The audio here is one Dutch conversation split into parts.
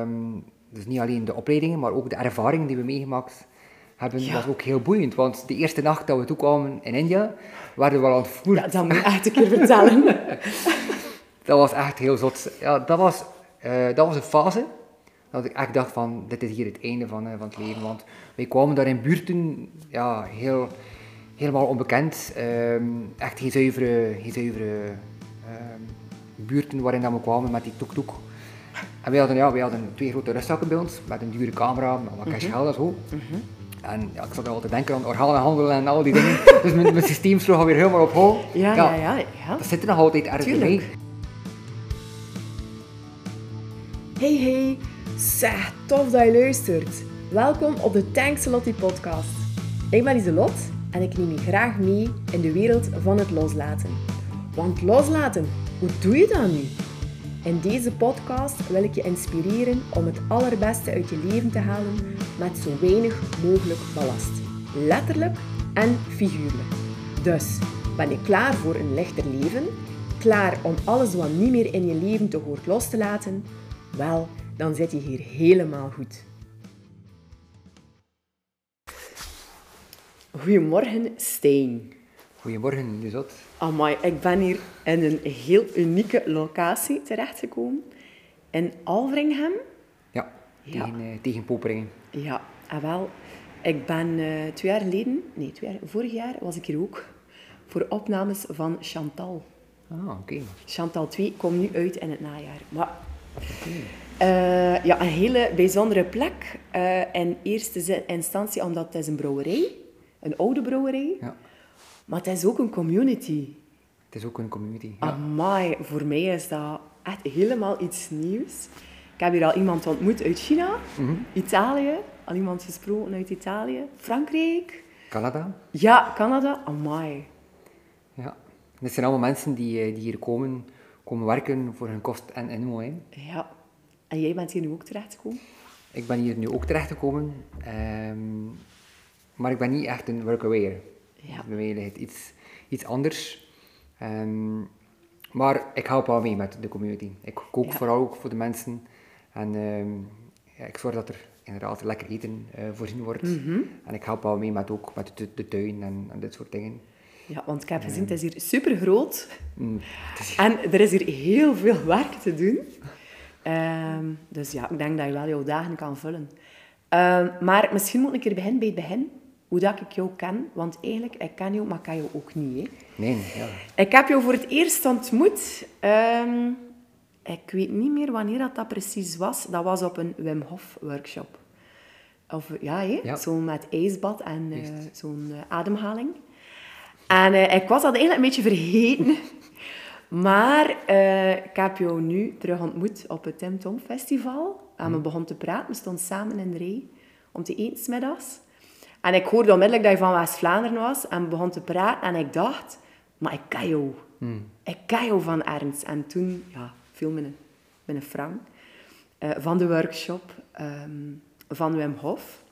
Um, dus niet alleen de opleidingen, maar ook de ervaringen die we meegemaakt hebben, ja. was ook heel boeiend. Want de eerste nacht dat we toekwamen in India, werden we al ontvoerd. Ja, dat moet je echt een keer vertellen. dat was echt heel zot. Ja, dat was, uh, dat was een fase dat ik echt dacht van, dit is hier het einde van, uh, van het leven. Want wij kwamen daar in buurten, ja, heel, helemaal onbekend. Um, echt geen zuivere, geen zuivere um, buurten waarin we kwamen met die tuk-tuk. En wij hadden, ja, wij hadden twee grote rustzakken bij ons, met een dure camera, met wat cash geld en zo. En ja, ik zat altijd te denken aan organenhandel en al die dingen. dus mijn, mijn systeem sloeg alweer helemaal op hol. Ja, ja, ja, ja, Dat zit er nog altijd ergens bij. Hey, hey. Zeg, tof dat je luistert. Welkom op de Tankslotti podcast. Ik ben Iselot en ik neem je graag mee in de wereld van het loslaten. Want loslaten, hoe doe je dat nu? In deze podcast wil ik je inspireren om het allerbeste uit je leven te halen met zo weinig mogelijk ballast. Letterlijk en figuurlijk. Dus, ben je klaar voor een lichter leven? Klaar om alles wat niet meer in je leven te hoort los te laten? Wel, dan zit je hier helemaal goed. Goedemorgen, Steen. Goedemorgen, Lizot. Amai, ik ben hier in een heel unieke locatie terechtgekomen. In Alveringham. Ja, tegen, ja. Uh, tegen Poperingen. Ja, en wel, ik ben uh, twee jaar geleden, nee, twee jaar, vorig jaar was ik hier ook voor opnames van Chantal. Ah, oké. Chantal 2 komt nu uit in het najaar. Maar, uh, ja, een hele bijzondere plek. in eerste instantie omdat het is een brouwerij, een oude brouwerij. Ja. Maar het is ook een community. Het is ook een community. Ja. Amai, voor mij is dat echt helemaal iets nieuws. Ik heb hier al iemand ontmoet uit China, Mhm. Italië, al iemand gesproken uit Italië, Frankrijk. Canada. Ja, Canada. Amai. Ja. Dit zijn allemaal mensen die, eh, die hier komen, komen werken voor hun kost en inmo. Hè. Ja. En jij bent hier nu ook terechtgekomen? Ik ben hier nu ook terechtgekomen, ehm, maar ik ben niet echt een workaway. Ja. Bij mij ligt het iets, iets anders. Ehm, maar ik help wel mee met de community. Ik kook Ja. vooral ook voor de mensen. En ehm, ja, ik zorg dat er inderdaad lekker eten eh, voorzien wordt. Mhm. En ik help wel mee met, ook met de, de tuin en, en dit soort dingen. Ja, want ik heb gezien, het is hier super groot. Mm, En er is hier heel veel werk te doen. Ehm, dus ja, ik denk dat je wel jouw dagen kan vullen. Ehm, maar misschien moet ik een keer beginnen bij het begin. Hoe dat ik jou ken. Want eigenlijk, ik ken jou, maar ik ken jou ook niet. Hè. nee, ja. Ik heb jou voor het eerst ontmoet. ehm, ik weet niet meer wanneer dat, dat precies was. Dat was op een Wim Hof workshop. Of, ja, hè? Ja. zo met ijsbad en eh, zo'n eh, ademhaling. En eh, ik was dat eigenlijk een beetje vergeten. Maar ik heb jou nu terug ontmoet op het Tim Tom Festival. En we begonnen te praten. We stonden samen in de rij om te eten 's middags. En ik hoorde onmiddellijk dat je van West-Vlaanderen was. En we begonnen te praten. En ik dacht, maar ik ken jou. Ik ken jou van ergens. En toen ja, viel mijn, mijn Frank eh, van de workshop ehm, van Wim Hof.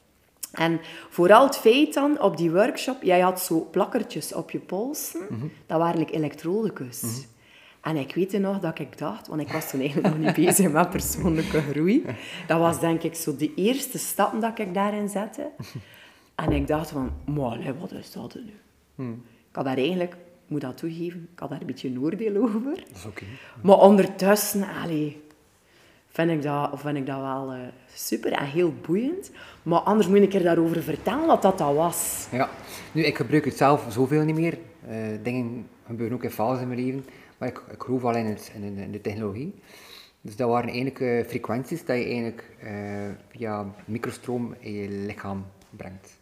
En vooral het feit dan, op die workshop, jij had zo plakkertjes op je polsen. Dat waren like elektrodicus. En ik weet nog dat ik dacht, want ik was toen eigenlijk nog niet bezig met persoonlijke groei. Dat was denk ik zo de eerste stappen dat ik daarin zette. En ik dacht van, maar wat is dat nu? Ik had daar eigenlijk, ik moet dat toegeven, ik had daar een beetje een oordeel over. Dat is oké. Maar ondertussen, allee, vind ik dat, vind ik dat wel eh, super en heel boeiend. Maar anders moet ik er daarover vertellen wat dat, dat was. Ja, nu, ik gebruik het zelf zoveel niet meer. Eh, dingen gebeuren ook in fases in mijn leven, maar ik, ik geloof wel in, het, in, in de technologie. Dus dat waren eigenlijk eh, frequenties dat je eigenlijk via microstroom in je lichaam brengt.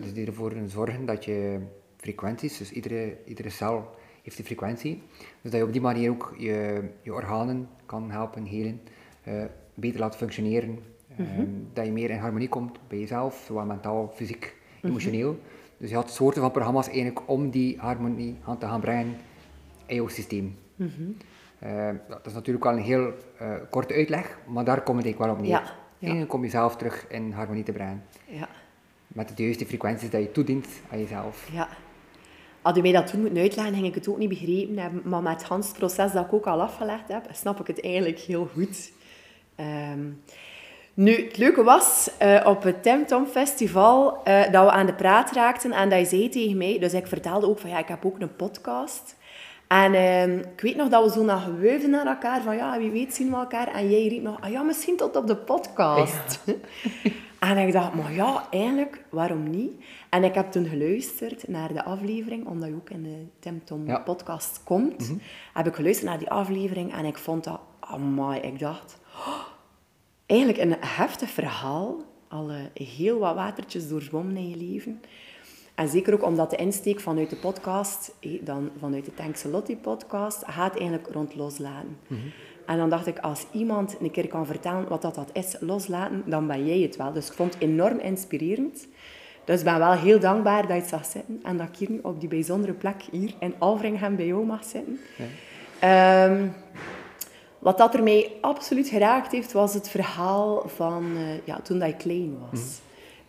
Dus die ervoor zorgen dat je frequenties, dus iedere, iedere cel heeft een frequentie, dus dat je op die manier ook je, je organen kan helpen helen, eh, beter laten functioneren, eh, dat je meer in harmonie komt bij jezelf, zowel mentaal, fysiek, emotioneel. Dus je had soorten van programma's eigenlijk om die harmonie aan te gaan brengen in jouw systeem. Eh, dat is natuurlijk wel een heel korte uitleg, maar daar komt het eigenlijk wel op neer. Ja, ja. Eigenlijk om jezelf terug in harmonie te brengen. Ja, Met de juiste frequenties dat je toedient aan jezelf. ja. Had je mij dat toen moeten uitleggen, ging ik het ook niet begrepen hebben. Maar met het Hans proces dat ik ook al afgelegd heb, snap ik het eigenlijk heel goed. Ehm, Nu, het leuke was uh, op het Temtom Festival uh, dat we aan de praat raakten en dat je zei tegen mij, dus ik vertelde ook van ja, ik heb ook een podcast. En uh, ik weet nog dat we zo nog gewuifden naar elkaar van ja, wie weet zien we elkaar. En jij riep nog, ah ja, misschien tot op de podcast. Ja. en ik dacht, maar ja, eigenlijk, waarom niet? En ik heb toen geluisterd naar de aflevering, omdat je ook in de Temtom ja. podcast komt. Mm -hmm. Heb ik geluisterd naar die aflevering en ik vond dat, amai, ik dacht... Oh, eigenlijk een heftig verhaal. Al heel wat watertjes doorzwommen in je leven. En zeker ook omdat de insteek vanuit de podcast, dan vanuit de Tankse Lottie podcast, gaat eigenlijk rond loslaten. Mhm. En dan dacht ik, als iemand een keer kan vertellen wat dat, dat is, loslaten, dan ben jij het wel. Dus ik vond het enorm inspirerend. Dus ik ben wel heel dankbaar dat je het zag zitten en dat ik hier nu op die bijzondere plek hier in Alvringhem bij jou mag zitten. Ja. Um, wat dat er mij absoluut geraakt heeft, was het verhaal van uh, ja, toen dat ik klein was.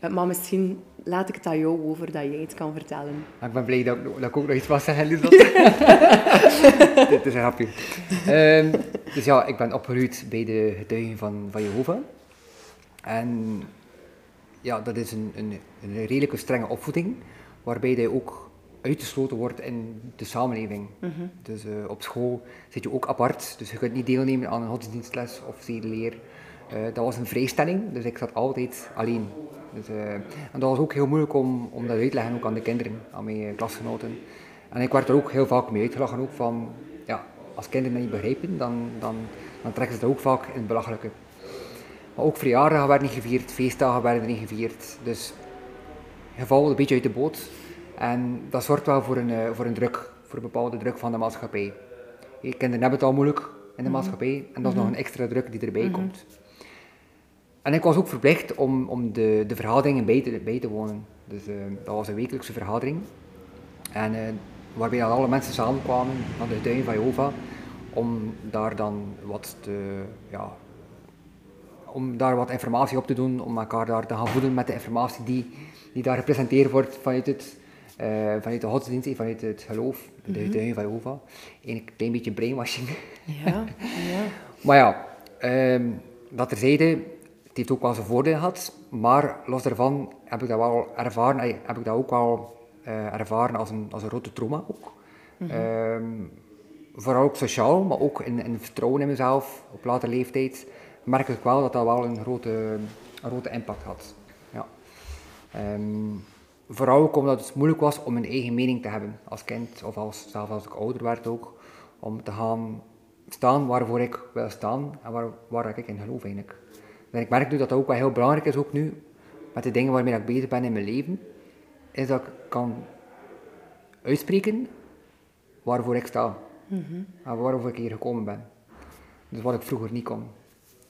Mm. Maar misschien laat ik het aan jou over, dat jij iets kan vertellen. Ik ben blij dat, dat ik ook nog iets was zeggen, Lisbeth. Dit is een grapje. Um, dus ja, ik ben opgeruid bij de getuigen van, van Jehovah. En ja, dat is een, een, een redelijke strenge opvoeding, waarbij je ook uitgesloten wordt in de samenleving. Mhm. Dus uh, op school zit je ook apart, dus je kunt niet deelnemen aan een godsdienstles of zedeleer. Uh, dat was een vrijstelling, dus ik zat altijd alleen. Dus, uh, en dat was ook heel moeilijk om, om dat uit te leggen ook aan de kinderen, aan mijn klasgenoten. En ik werd er ook heel vaak mee uitgelachen, ook van, ja, als kinderen dat niet begrijpen, dan, dan, dan trekken ze dat ook vaak in het belachelijke. Maar ook verjaardagen werden niet gevierd, feestdagen werden niet gevierd. Dus je valt een beetje uit de boot. En dat zorgt wel voor een, eh, voor een druk, voor een bepaalde druk van de maatschappij. Kinderen hebben het al moeilijk in de mhm. maatschappij en dat is nog mhm. een extra druk die erbij mhm. komt. En ik was ook verplicht om, om de, de vergaderingen bij te, bij te wonen. Dus uh, dat was een wekelijkse vergadering. En uh, waarbij dan alle mensen samenkwamen van de tuin van Jehovah om daar dan wat te, ja, om daar wat informatie op te doen, om elkaar daar te gaan voeden met de informatie die, die daar gepresenteerd wordt vanuit het uh, vanuit de godsdienst, vanuit het geloof, de mm -hmm. van Jehovah. Een klein beetje brainwashing. Ja, ja. maar ja, um, dat terzijde, het heeft ook wel zijn voordeel gehad, maar los daarvan heb ik dat wel ervaren, heb ik dat ook wel uh, ervaren als een, als een grote trauma ook. Mm -hmm. um, vooral ook sociaal, maar ook in, in vertrouwen in mezelf op latere leeftijd, merk ik wel dat dat wel een grote, een grote impact had. Ja. Um, Vooral ook omdat het moeilijk was om een eigen mening te hebben als kind, of als, zelfs als ik ouder werd ook, om te gaan staan waarvoor ik wil staan en waar, waar ik in geloof eigenlijk. En ik merk nu dat dat ook wel heel belangrijk is, ook nu, met de dingen waarmee ik bezig ben in mijn leven, is dat ik kan uitspreken waarvoor ik sta. Mm En waarvoor ik hier gekomen ben. Dus wat ik vroeger niet kon.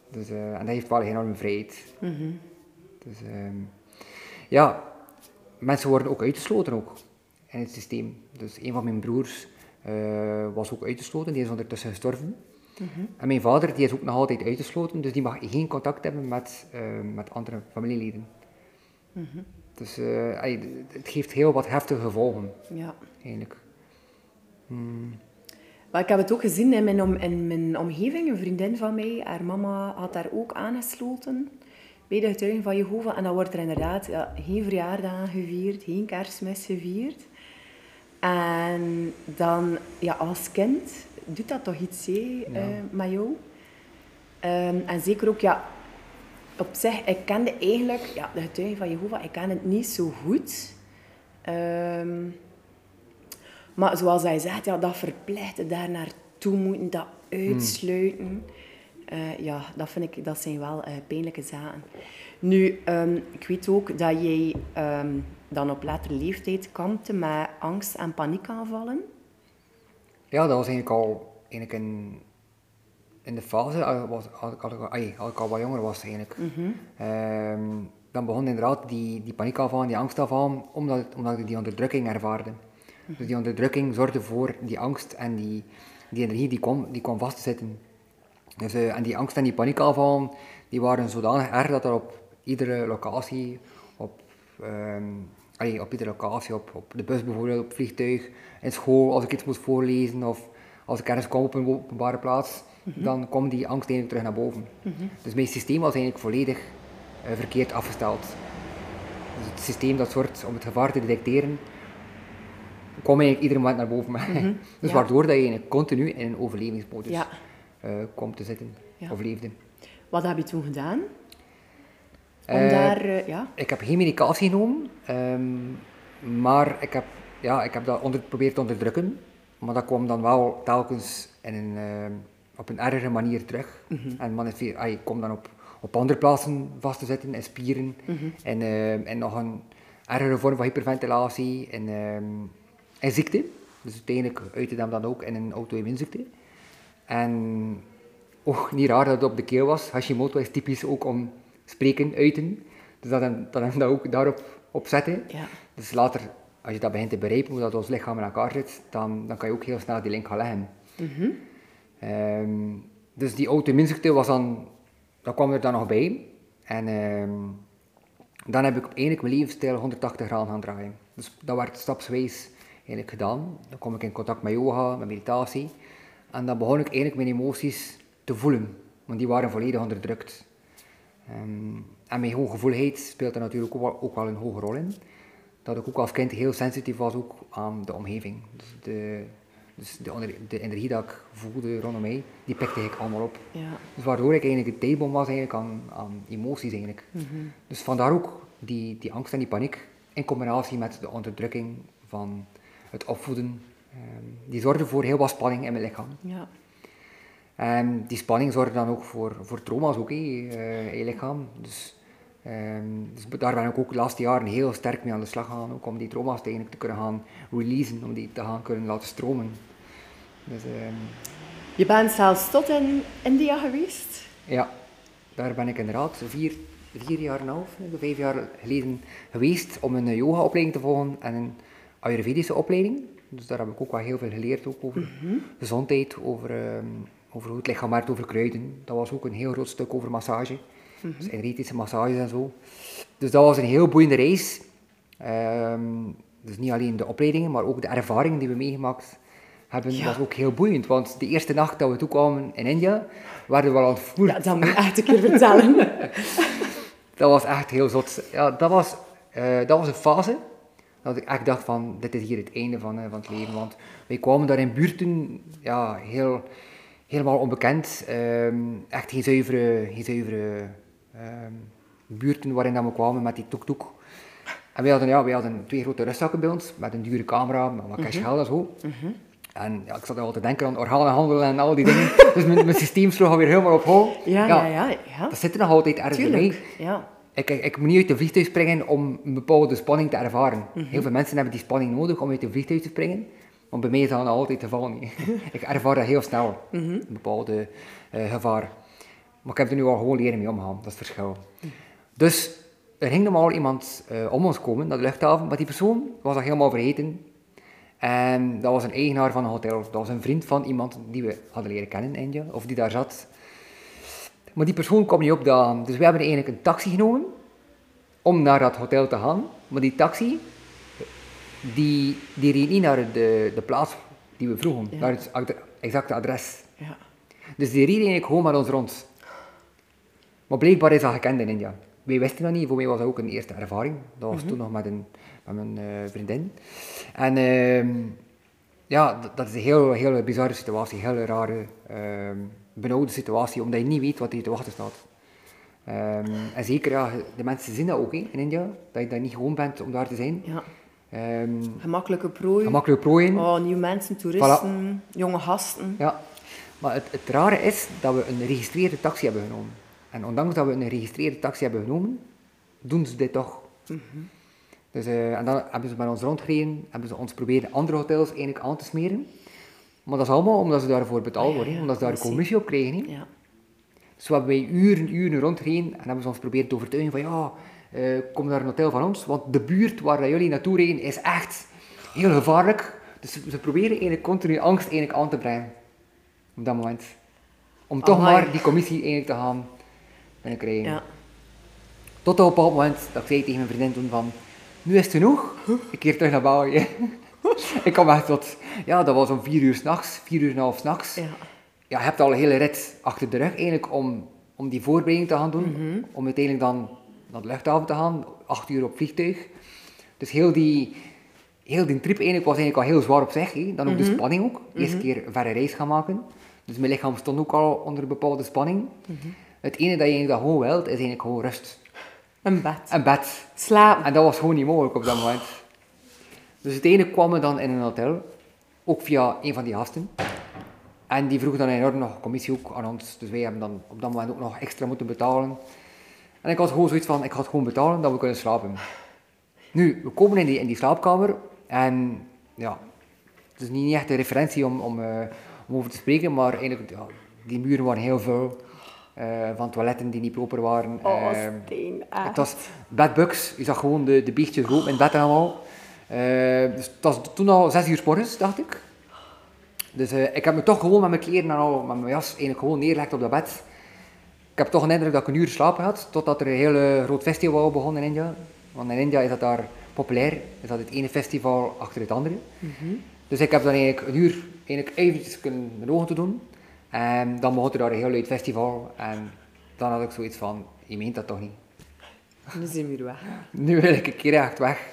Dus, uh, en dat heeft wel een enorme vrijheid. Mm Dus uh, ja, mensen worden ook uitgesloten ook in het systeem. Dus een van mijn broers uh, was ook uitgesloten, die is ondertussen gestorven. Mm -hmm. En mijn vader die is ook nog altijd uitgesloten, dus die mag geen contact hebben met, uh, met andere familieleden. Mm -hmm. Dus uh, het geeft heel wat heftige gevolgen, ja. eigenlijk. Hmm. Maar ik heb het ook gezien in mijn, om, in mijn omgeving. Een vriendin van mij, haar mama had daar ook aangesloten bij de getuigen van Jehovah. En dan wordt er inderdaad ja, geen verjaardag gevierd, geen kerstmis gevierd. En dan, ja, als kind doet dat toch iets hè, ja. uh, met jou. Um, en zeker ook, ja, op zich, ik kende eigenlijk ja, de getuigen van Jehovah, ik ken het niet zo goed. Um, maar zoals hij zegt, ja, dat verplichten, daar naartoe moeten, dat uitsluiten. Hmm. Uh, ja, dat, vind ik, dat zijn wel uh, pijnlijke zaken. Nu, um, ik weet ook dat jij um, dan op latere leeftijd kampte met angst- en paniekaanvallen. Ja, dat was eigenlijk al eigenlijk in, in de fase, als, was, als ik al wat jonger was eigenlijk. Mm -hmm. um, dan begon inderdaad die, die paniekaanvallen, die angstaanvallen, omdat, omdat ik die onderdrukking ervaarde. Mm -hmm. Dus die onderdrukking zorgde voor die angst en die, die energie die kwam, die kwam vastzitten. Dus, uh, en die angst en die paniekaanvallen, die waren zodanig erg dat er op iedere locatie, op, um, allee, op iedere locatie, op, op de bus bijvoorbeeld, op het vliegtuig, in school, als ik iets moest voorlezen of als ik ergens kwam op een openbare plaats, mm -hmm. dan kwam die angst eigenlijk terug naar boven. Mm -hmm. Dus mijn systeem was eigenlijk volledig eh, verkeerd afgesteld. Dus het systeem dat zorgt om het gevaar te detecteren, kwam eigenlijk ieder moment naar boven. Mhm. dus Ja. waardoor dat je eigenlijk continu in een overlevingsmodus Ja. eh, komt te zitten, Ja. of leefde. Wat heb je toen gedaan? Om Eh, daar, eh, ja. Ik heb geen medicatie genomen, ehm, maar ik heb, ja, ik heb dat onder, geprobeerd te onderdrukken. Maar dat kwam dan wel telkens in een, ehm, op een ergere manier terug. En manifesteer- ah, ik kom dan op, op andere plaatsen vast te zitten, in spieren. en, ehm, en nog een ergere vorm van hyperventilatie en, en ziekte. Dus uiteindelijk uitte dat dan ook in een auto-immuunziekte. En ook niet raar dat het op de keel was. Hashimoto is typisch ook om spreken, uiten. Dus dat hem dat, hem dat ook daarop op zetten. Ja. Dus later, als je dat begint te begrijpen, hoe dat ons lichaam in elkaar zit, dan, dan kan je ook heel snel die link gaan leggen. Ehm, dus die auto-immuunziekte was dan, dat kwam er dan nog bij. En ehm, dan heb ik eigenlijk mijn levensstijl 180 graden gaan draaien. Dus dat werd stapswijs eigenlijk gedaan. Dan kom ik in contact met yoga, met meditatie. En dan begon ik eigenlijk mijn emoties te voelen. Want die waren volledig onderdrukt. Ehm, en mijn hooggevoeligheid speelt er natuurlijk ook wel, ook wel een hoge rol in. Dat ik ook als kind heel sensitief was ook aan de omgeving. Dus de, dus de, energie dat ik voelde rondom mij, die pikte ik allemaal op. Ja. Dus waardoor ik eigenlijk een tijdbom was eigenlijk aan, aan emoties eigenlijk. Dus vandaar ook die, die angst en die paniek in combinatie met de onderdrukking van het opvoeden. ehm, die zorgde voor heel wat spanning in mijn lichaam. Ja. En die spanning zorgde dan ook voor, voor trauma's ook, hé, eh, in je lichaam. Dus, ehm, dus daar ben ik ook de laatste jaren heel sterk mee aan de slag gegaan, ook om die trauma's eigenlijk te kunnen gaan releasen, om die te gaan kunnen laten stromen. Dus ehm, Je bent zelfs tot in India geweest? ja, daar ben ik inderdaad vier, vier jaar en een half, vijf jaar geleden geweest om een yoga-opleiding te volgen en een Ayurvedische opleiding. Dus daar heb ik ook wel heel veel geleerd ook over gezondheid, over, ehm, over hoe het lichaam werkt, over kruiden. Dat was ook een heel groot stuk over massage, dus energetische massages en zo. Dus dat was een heel boeiende reis. Ehm, dus niet alleen de opleidingen, maar ook de ervaringen die we meegemaakt hebben, Ja. was ook heel boeiend. Want de eerste nacht dat we toekwamen in India, werden we al ontvoerd. Ja, dat moet je echt een keer vertellen. Dat was echt heel zot. Ja, dat was, eh, dat was een fase dat ik echt dacht van, dit is hier het einde van, eh, van het leven. Want wij kwamen daar in buurten, ja, heel, helemaal onbekend. Ehm, echt geen zuivere, geen zuivere ehm, buurten waarin dat we kwamen met die tuk-tuk. En wij hadden, ja, wij hadden twee grote rustzakken bij ons, met een dure camera, met wat cash geld en zo. En ja, ik zat al te denken aan organenhandel en al die dingen. dus mijn, mijn systeem sloeg alweer helemaal op hol. Ja, ja, ja. ja. Dat zit er nog altijd ergens. Tuurlijk. Ja. Ik, ik, ik moet niet uit een vliegtuig springen om een bepaalde spanning te ervaren. Heel veel mensen hebben die spanning nodig om uit een vliegtuig te springen. Want bij mij is dat altijd het geval niet. ik ervaar dat heel snel, een bepaalde eh, gevaar. Maar ik heb er nu al gewoon leren mee omgaan, dat is het verschil. Dus er ging normaal iemand eh, om ons komen naar de luchthaven, maar die persoon was dat helemaal vergeten. En dat was een eigenaar van een hotel. Dat was een vriend van iemand die we hadden leren kennen in India, of die daar zat. Maar die persoon kwam niet opdagen. Dus we hebben eigenlijk een taxi genomen om naar dat hotel te gaan. Maar die taxi, die, die reed niet naar de, de plaats die we vroegen, Ja. naar het exacte adres. ja. Dus die reed eigenlijk gewoon met ons rond. Maar blijkbaar is dat gekend in India. Wij wisten dat niet, voor mij was dat ook een eerste ervaring. Dat was toen nog met, een, met mijn eh, vriendin. En ehm, ja, dat, dat is een heel, heel bizarre situatie, een heel rare, ehm benauwde situatie, omdat je niet weet wat je te wachten staat. Ehm, en zeker, ja, de mensen zien dat ook in India, dat je daar niet gewoon bent om daar te zijn. ja. Ehm Gemakkelijke prooi. gemakkelijk prooien. Oh, nieuwe mensen, toeristen, jonge gasten. Ja, maar het, het rare is dat we een geregistreerde taxi hebben genomen. En ondanks dat we een geregistreerde taxi hebben genomen, doen ze dit toch. Dus, eh, en dan hebben ze met ons rondgereden, hebben ze ons proberen andere hotels eigenlijk aan te smeren. Maar dat is allemaal omdat ze daarvoor betaald ja, worden, ja, omdat ze daar een commissie. op krijgen. Ja. Dus we hebben wij uren, uren rondgereden en hebben ze ons proberen te overtuigen van ja, eh, kom naar een hotel van ons, want de buurt waar jullie naartoe rijden is echt heel gevaarlijk. Dus ze, proberen eigenlijk continu angst eigenlijk aan te brengen. Op dat moment. Om toch maar die commissie eigenlijk te gaan binnenkrijgen. Ja. Tot op een bepaald moment dat ik zei tegen mijn vriendin toen van, nu is het genoeg, ik keer terug naar België. ik kwam echt tot, ja dat was om vier uur s'nachts, vier uur en een half s'nachts Ja. ja, je hebt al een hele rit achter de rug eigenlijk om, om die voorbereiding te gaan doen. Om uiteindelijk dan naar de luchthaven te gaan, acht uur op vliegtuig. Dus heel die, heel die trip eigenlijk was eigenlijk al heel zwaar op zich. Dan ook de spanning ook. Eerste keer een verre reis gaan maken. Dus mijn lichaam stond ook al onder een bepaalde spanning. Het ene dat je eigenlijk gewoon wilt, is eigenlijk gewoon rust. Een bed. En bed. Slapen. En dat was gewoon niet mogelijk op dat moment. Dus uiteindelijk kwam we dan in een hotel, ook via een van die gasten. En die vroeg dan enorm nog commissie ook aan ons. Dus wij hebben dan op dat moment ook nog extra moeten betalen. En ik had gewoon zoiets van, ik ga het gewoon betalen dat we kunnen slapen. Nu, we komen in die, in die slaapkamer en ja, het is niet echt een referentie om, om, eh, om over te spreken, maar eigenlijk, ja, die muren waren heel vuil. eh, van toiletten die niet proper waren. Oh, Ehm, steen. het was bedbugs. Je zag gewoon de, de beestjes rook in bed allemaal. Eh, dus het was toen al zes uur 's morgens, dacht ik. Dus eh, ik heb me toch gewoon met mijn kleren en al, met mijn jas, eigenlijk gewoon neergelegd op dat bed. Ik heb toch een indruk dat ik een uur slapen had, totdat er een heel eh, groot festival begon in India. Want in India is dat daar populair, is dat het ene festival achter het andere. Dus ik heb dan eigenlijk een uur eigenlijk eventjes kunnen mijn ogen te doen. En dan begon er daar een heel luid festival. En dan had ik zoiets van, je meent dat toch niet? Nu zijn we weer weg. Nu wil ik een keer echt weg.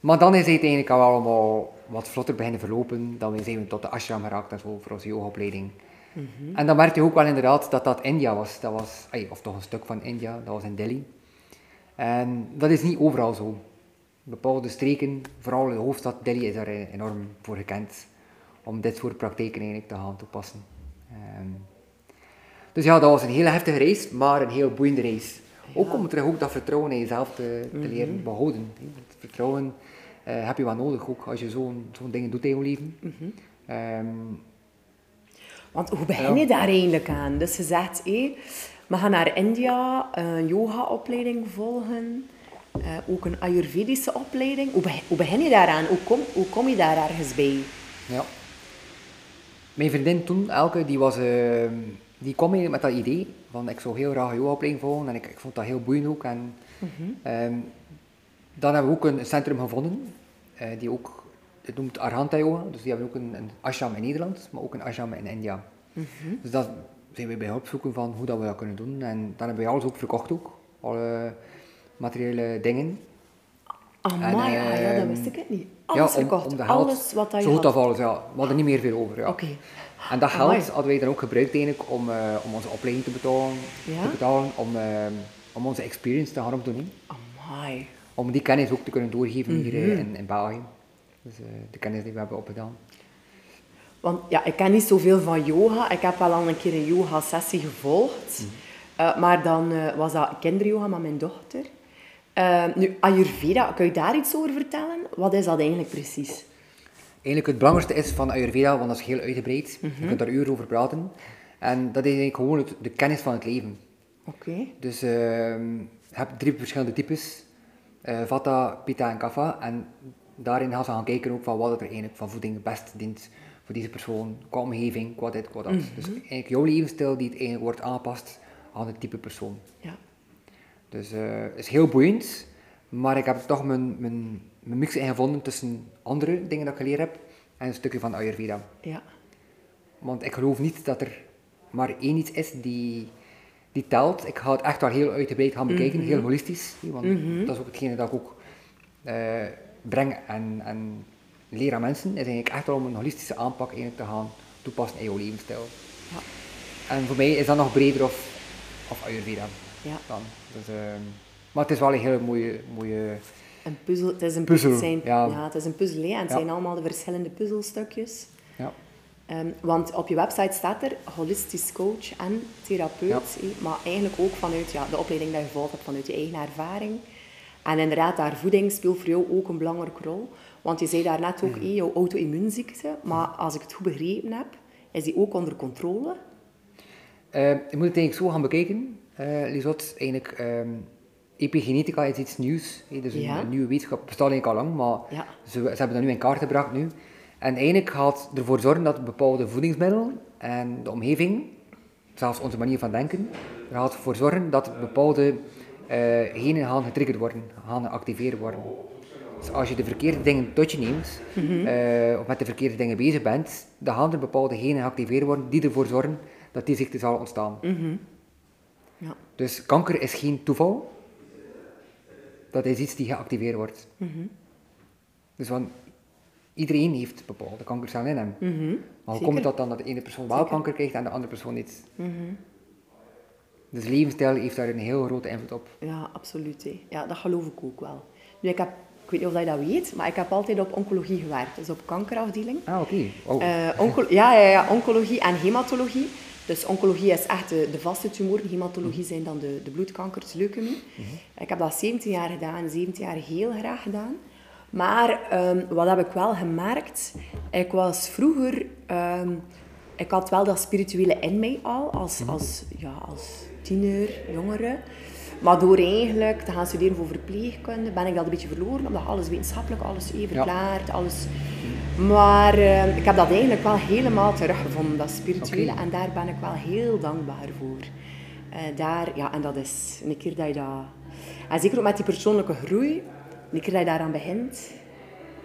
Maar dan is het eigenlijk al allemaal wat vlotter beginnen verlopen. Dan zijn we tot de ashram geraakt en zo voor onze yogaopleiding. En dan merkte je ook wel inderdaad dat dat India was. Dat was of toch een stuk van India, dat was in Delhi. En dat is niet overal zo. Bepaalde streken, vooral de hoofdstad Delhi, is daar enorm voor gekend. Om dit soort praktijken eigenlijk te gaan toepassen. Ehm, dus ja, dat was een hele heftige reis, maar een heel boeiende reis. Ook om terug ook dat vertrouwen in jezelf te, te leren behouden. Het vertrouwen eh, heb je wel nodig, ook als je zo'n zo'n dingen doet in je leven. Ehm, Want hoe begin je daar eigenlijk aan? Dus je zegt, hé, we gaan naar India, een yoga-opleiding volgen, eh, ook een Ayurvedische opleiding. Hoe, be- hoe begin je daaraan? Hoe kom, hoe kom je daar ergens bij? Ja. Mijn vriendin toen, Elke, die, was, ehm, die kwam eigenlijk met dat idee van ik zou heel graag een yoga-opleiding volgen en ik, ik vond dat heel boeiend ook. En, ehm, dan hebben we ook een centrum gevonden, eh, die ook, het noemt Arhanta Yoga, dus die hebben ook een, een ashram in Nederland, maar ook een ashram in India. Dus dat zijn we bij hulp zoeken van hoe dat we dat kunnen doen. En dan hebben we alles ook verkocht ook, alle materiële dingen. Amai, En, ah, ja, dat ehm, wist ik het niet. Alles om- verkocht, om geld- alles wat Zo goed als alles, ja. We hadden niet meer veel over, ja. Oké. En dat Amai. geld hadden wij dan ook gebruikt eigenlijk om, eh, om onze opleiding te betalen, Ja? te betalen om, eh, om onze experience te gaan opdoen. Amai. Om die kennis ook te kunnen doorgeven hier Mhm. eh, in, in België. Dus eh, de kennis die we hebben opgedaan. Want ja, ik ken niet zoveel van yoga. Ik heb wel al een keer een yoga-sessie gevolgd. Mhm. Eh, maar dan eh, was dat kinderyoga met mijn dochter. Nu, Ayurveda, kun je daar iets over vertellen? Wat is dat eigenlijk precies? Eigenlijk het belangrijkste is van Ayurveda, want dat is heel uitgebreid. Mhm. Je kunt daar uren over praten. En dat is eigenlijk gewoon het- de kennis van het leven. Oké. Dus ehm, je hebt drie verschillende types. Vata, Pitta en Kapha. En daarin gaan ze gaan kijken ook van wat er eigenlijk van voeding het best dient voor deze persoon, qua omgeving, qua dit, qua dat. Dus eigenlijk jouw levensstijl die het eigenlijk wordt aangepast aan het type persoon. Ja. Dus eh, het is heel boeiend, maar ik heb toch mijn, mijn, mijn mix in gevonden tussen andere dingen dat ik geleerd heb en een stukje van Ayurveda. Ja. Want ik geloof niet dat er maar één iets is die, die telt. Ik ga het echt wel heel uitgebreid gaan bekijken, heel holistisch. Want dat is ook hetgene dat ik ook eh, breng en, en leer aan mensen. Is eigenlijk echt wel om een holistische aanpak eigenlijk te gaan toepassen in jouw levensstijl. Ja. En voor mij is dat nog breder of, of Ayurveda Ja. dan. Dus, ehm, maar het is wel een hele mooie, mooie Een puzzel. Het is een Puzzel, het zijn, ja. ja. het is een puzzel. Hè? En het zijn allemaal de verschillende puzzelstukjes. ja. Ehm, want op je website staat er holistisch coach en therapeut. Maar eigenlijk ook vanuit ja, de opleiding die je gevolgd hebt, vanuit je eigen ervaring. En inderdaad, daar voeding speelt voor jou ook een belangrijke rol. Want je zei daarnet ook, hé, jouw auto-immuunziekte. Maar als ik het goed begrepen heb, is die ook onder controle. Eh, je moet het eigenlijk zo gaan bekijken, eh Lisot. Eigenlijk, ehm, epigenetica is iets nieuws. hè, dus een, Ja. een nieuwe wetenschap bestaat eigenlijk al lang, maar Ja. ze, ze hebben dat nu in kaart gebracht nu. En eigenlijk gaat ervoor zorgen dat bepaalde voedingsmiddelen en de omgeving, zelfs onze manier van denken, er gaat ervoor zorgen dat bepaalde genen gaan getriggerd worden, gaan geactiveerd worden. Dus als je de verkeerde dingen tot je neemt, eh, of met de verkeerde dingen bezig bent, dan gaan er bepaalde genen geactiveerd worden die ervoor zorgen dat die ziekte zal ontstaan. Ja. Dus kanker is geen toeval. dat is iets die geactiveerd wordt. Dus want iedereen heeft bepaalde kankercellen in hem. Mhm. Maar hoe Zeker. komt dat dan dat de ene persoon wel Zeker. kanker krijgt en de andere persoon niet? Mhm. Dus levensstijl heeft daar een heel grote invloed op. Ja, absoluut. hè. Ja, dat geloof ik ook wel. Nu, ik, heb, ik weet niet of je dat weet, maar ik heb altijd op oncologie gewerkt. Dus op kankerafdeling. Ah, oké. Oh. Eh, onco- ja, ja, ja, oncologie en hematologie. Dus oncologie is echt de, de vaste tumoren. Hematologie zijn dan de, de bloedkankers, leukemie. Ik heb dat 17 jaar gedaan, 17 jaar heel graag gedaan. Maar ehm, wat heb ik wel gemerkt? Ik was vroeger... ehm, ik had wel dat spirituele in mij al, als, als, ja, als tiener, jongere. Maar door eigenlijk te gaan studeren voor verpleegkunde ben ik dat een beetje verloren. Omdat alles wetenschappelijk, alles even verklaard, alles... Maar eh, ik heb dat eigenlijk wel helemaal teruggevonden, dat spirituele. En daar ben ik wel heel dankbaar voor. Eh, daar, ja, en dat is een keer dat je dat... En zeker ook met die persoonlijke groei, een keer dat je daaraan begint...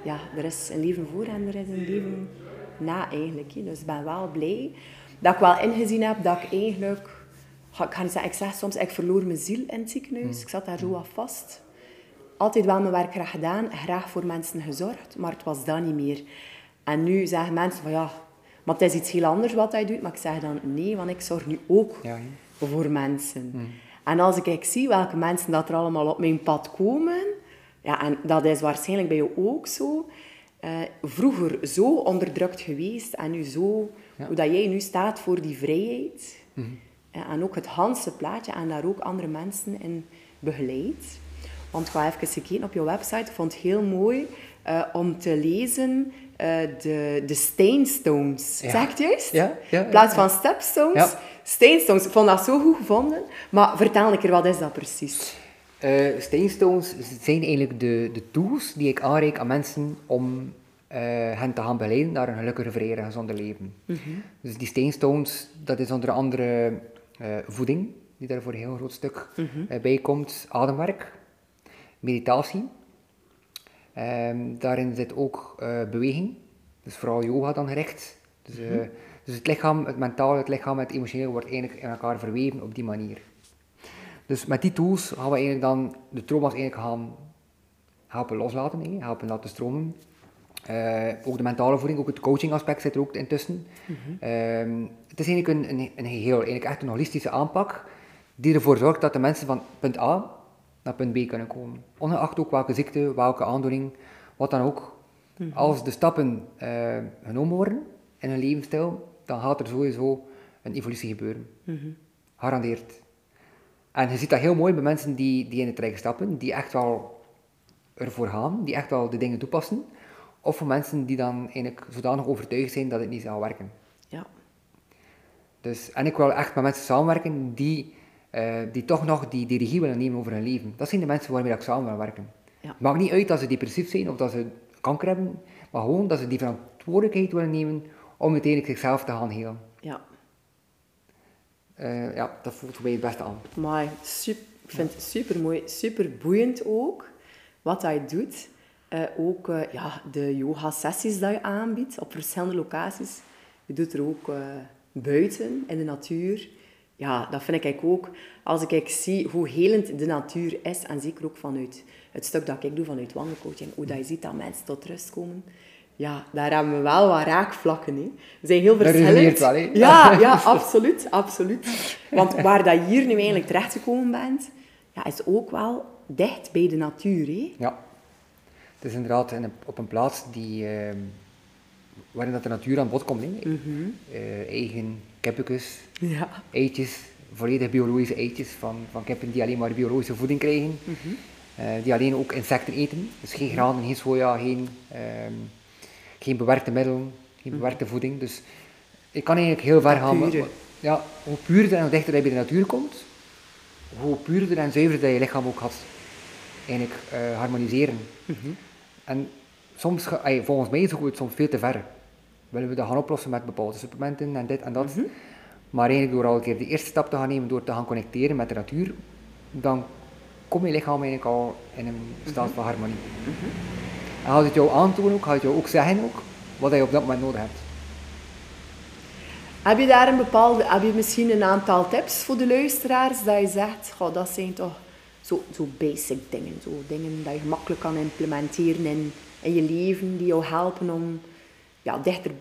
Ja, er is een leven voor en er is een leven na eigenlijk. Dus ik ben wel blij dat ik wel ingezien heb dat ik eigenlijk... Ik ga niet zeggen, ik zeg soms, ik verloor mijn ziel in het ziekenhuis. Ik zat daar zo wat vast altijd wel mijn werk graag gedaan, graag voor mensen gezorgd, maar het was dat niet meer. En nu zeggen mensen van ja, maar het is iets heel anders wat hij doet. Maar ik zeg dan nee, want ik zorg nu ook Ja, voor mensen. En als ik zie welke mensen dat er allemaal op mijn pad komen, ja, en dat is waarschijnlijk bij jou ook zo, eh, vroeger zo onderdrukt geweest en nu zo, hoe dat jij nu staat voor die vrijheid. Eh, En ook het Hanse plaatje en daar ook andere mensen in begeleidt. Want ik ga even gekeken op je website. Ik vond het heel mooi eh, om te lezen eh, de, de steenstones. Ja. Zeg het juist? Ja, ja, In plaats van stepstones, steenstones. Ik vond dat zo goed gevonden. Maar vertel een keer, wat is dat precies? Eh, Steinstones zijn eigenlijk de, de tools die ik aanreik aan mensen om hen te gaan begeleiden naar een gelukkiger, vrijer en gezonder leven. Dus die Steinstones, dat is onder andere voeding, die daar voor een heel groot stuk eh, bij komt, ademwerk, meditatie. Ehm, daarin zit ook eh, beweging, dus vooral yoga dan gericht. Dus, eh, dus het lichaam, het mentaal, het lichaam en het emotioneel wordt eigenlijk in elkaar verweven op die manier. Dus met die tools gaan we eigenlijk dan de trauma's eigenlijk gaan helpen loslaten, helpen laten stromen. Eh, ook de mentale voeding, ook het coaching aspect zit er ook intussen. Ehm, het is eigenlijk een, een, een geheel, eigenlijk echt een holistische aanpak die ervoor zorgt dat de mensen van punt A naar punt B kunnen komen. Ongeacht ook welke ziekte, welke aandoening, wat dan ook. Als de stappen eh, genomen worden in hun levensstijl, dan gaat er sowieso een evolutie gebeuren. Garandeerd. En je ziet dat heel mooi bij mensen die, die in het traject stappen, die echt wel ervoor gaan, die echt wel de dingen toepassen. Of voor mensen die dan eigenlijk zodanig overtuigd zijn dat het niet zal werken. Dus, en ik wil echt met mensen samenwerken die, eh, die toch nog die, die regie willen nemen over hun leven. Dat zijn de mensen waarmee ik samen wil werken. Ja. Het maakt niet uit dat ze depressief zijn of dat ze kanker hebben, maar gewoon dat ze die verantwoordelijkheid willen nemen om uiteindelijk zichzelf te gaan helen. Ja. Eh, ja, dat voelt voor mij het beste aan. Maar super, ik vind het super mooi, super boeiend ook wat hij doet. Eh, ook ja, de yoga-sessies die je aanbiedt op verschillende locaties. Je doet er ook buiten in de natuur. Ja, dat vind ik ook. Als ik zie hoe helend de natuur is, en zeker ook vanuit het stuk dat ik doe vanuit wandelcoaching, hoe dat je ziet dat mensen tot rust komen. Ja, daar hebben we wel wat raakvlakken. Hè. We zijn heel verschillend. wel, hè? Ja, ja, absoluut, absoluut. Want waar dat je hier nu eigenlijk terechtgekomen bent, ja, is ook wel dicht bij de natuur. Hè? Ja. Het is inderdaad op een plaats die, ehm, waarin dat de natuur aan bod komt. Hè. Eh, eigen kippetjes, Ja. eitjes, volledig biologische eitjes van, van kippen die alleen maar biologische voeding krijgen. Eh, die alleen ook insecten eten. Dus geen granen, geen soja, geen, ehm, geen bewerkte middelen, geen bewerkte voeding. Dus ik kan eigenlijk heel ver gaan. maar- Ja, hoe puurder en hoe dichter je bij de natuur komt, hoe puurder en zuiverder dat je lichaam ook gaat eigenlijk eh, harmoniseren. En soms, ga- volgens mij zoeken we het soms veel te ver. Willen we dat gaan oplossen met bepaalde supplementen en dit en dat. Maar eigenlijk door al een keer de eerste stap te gaan nemen, door te gaan connecteren met de natuur, dan kom je lichaam eigenlijk al in een staat van harmonie. En gaat het jou aantonen ook, gaat het jou ook zeggen ook, wat je op dat moment nodig hebt. Heb je daar een bepaalde, heb je misschien een aantal tips voor de luisteraars dat je zegt, goh, dat zijn toch zo, zo basic dingen. Zo dingen dat je makkelijk kan implementeren in, in je leven, die jou helpen om ja, dichter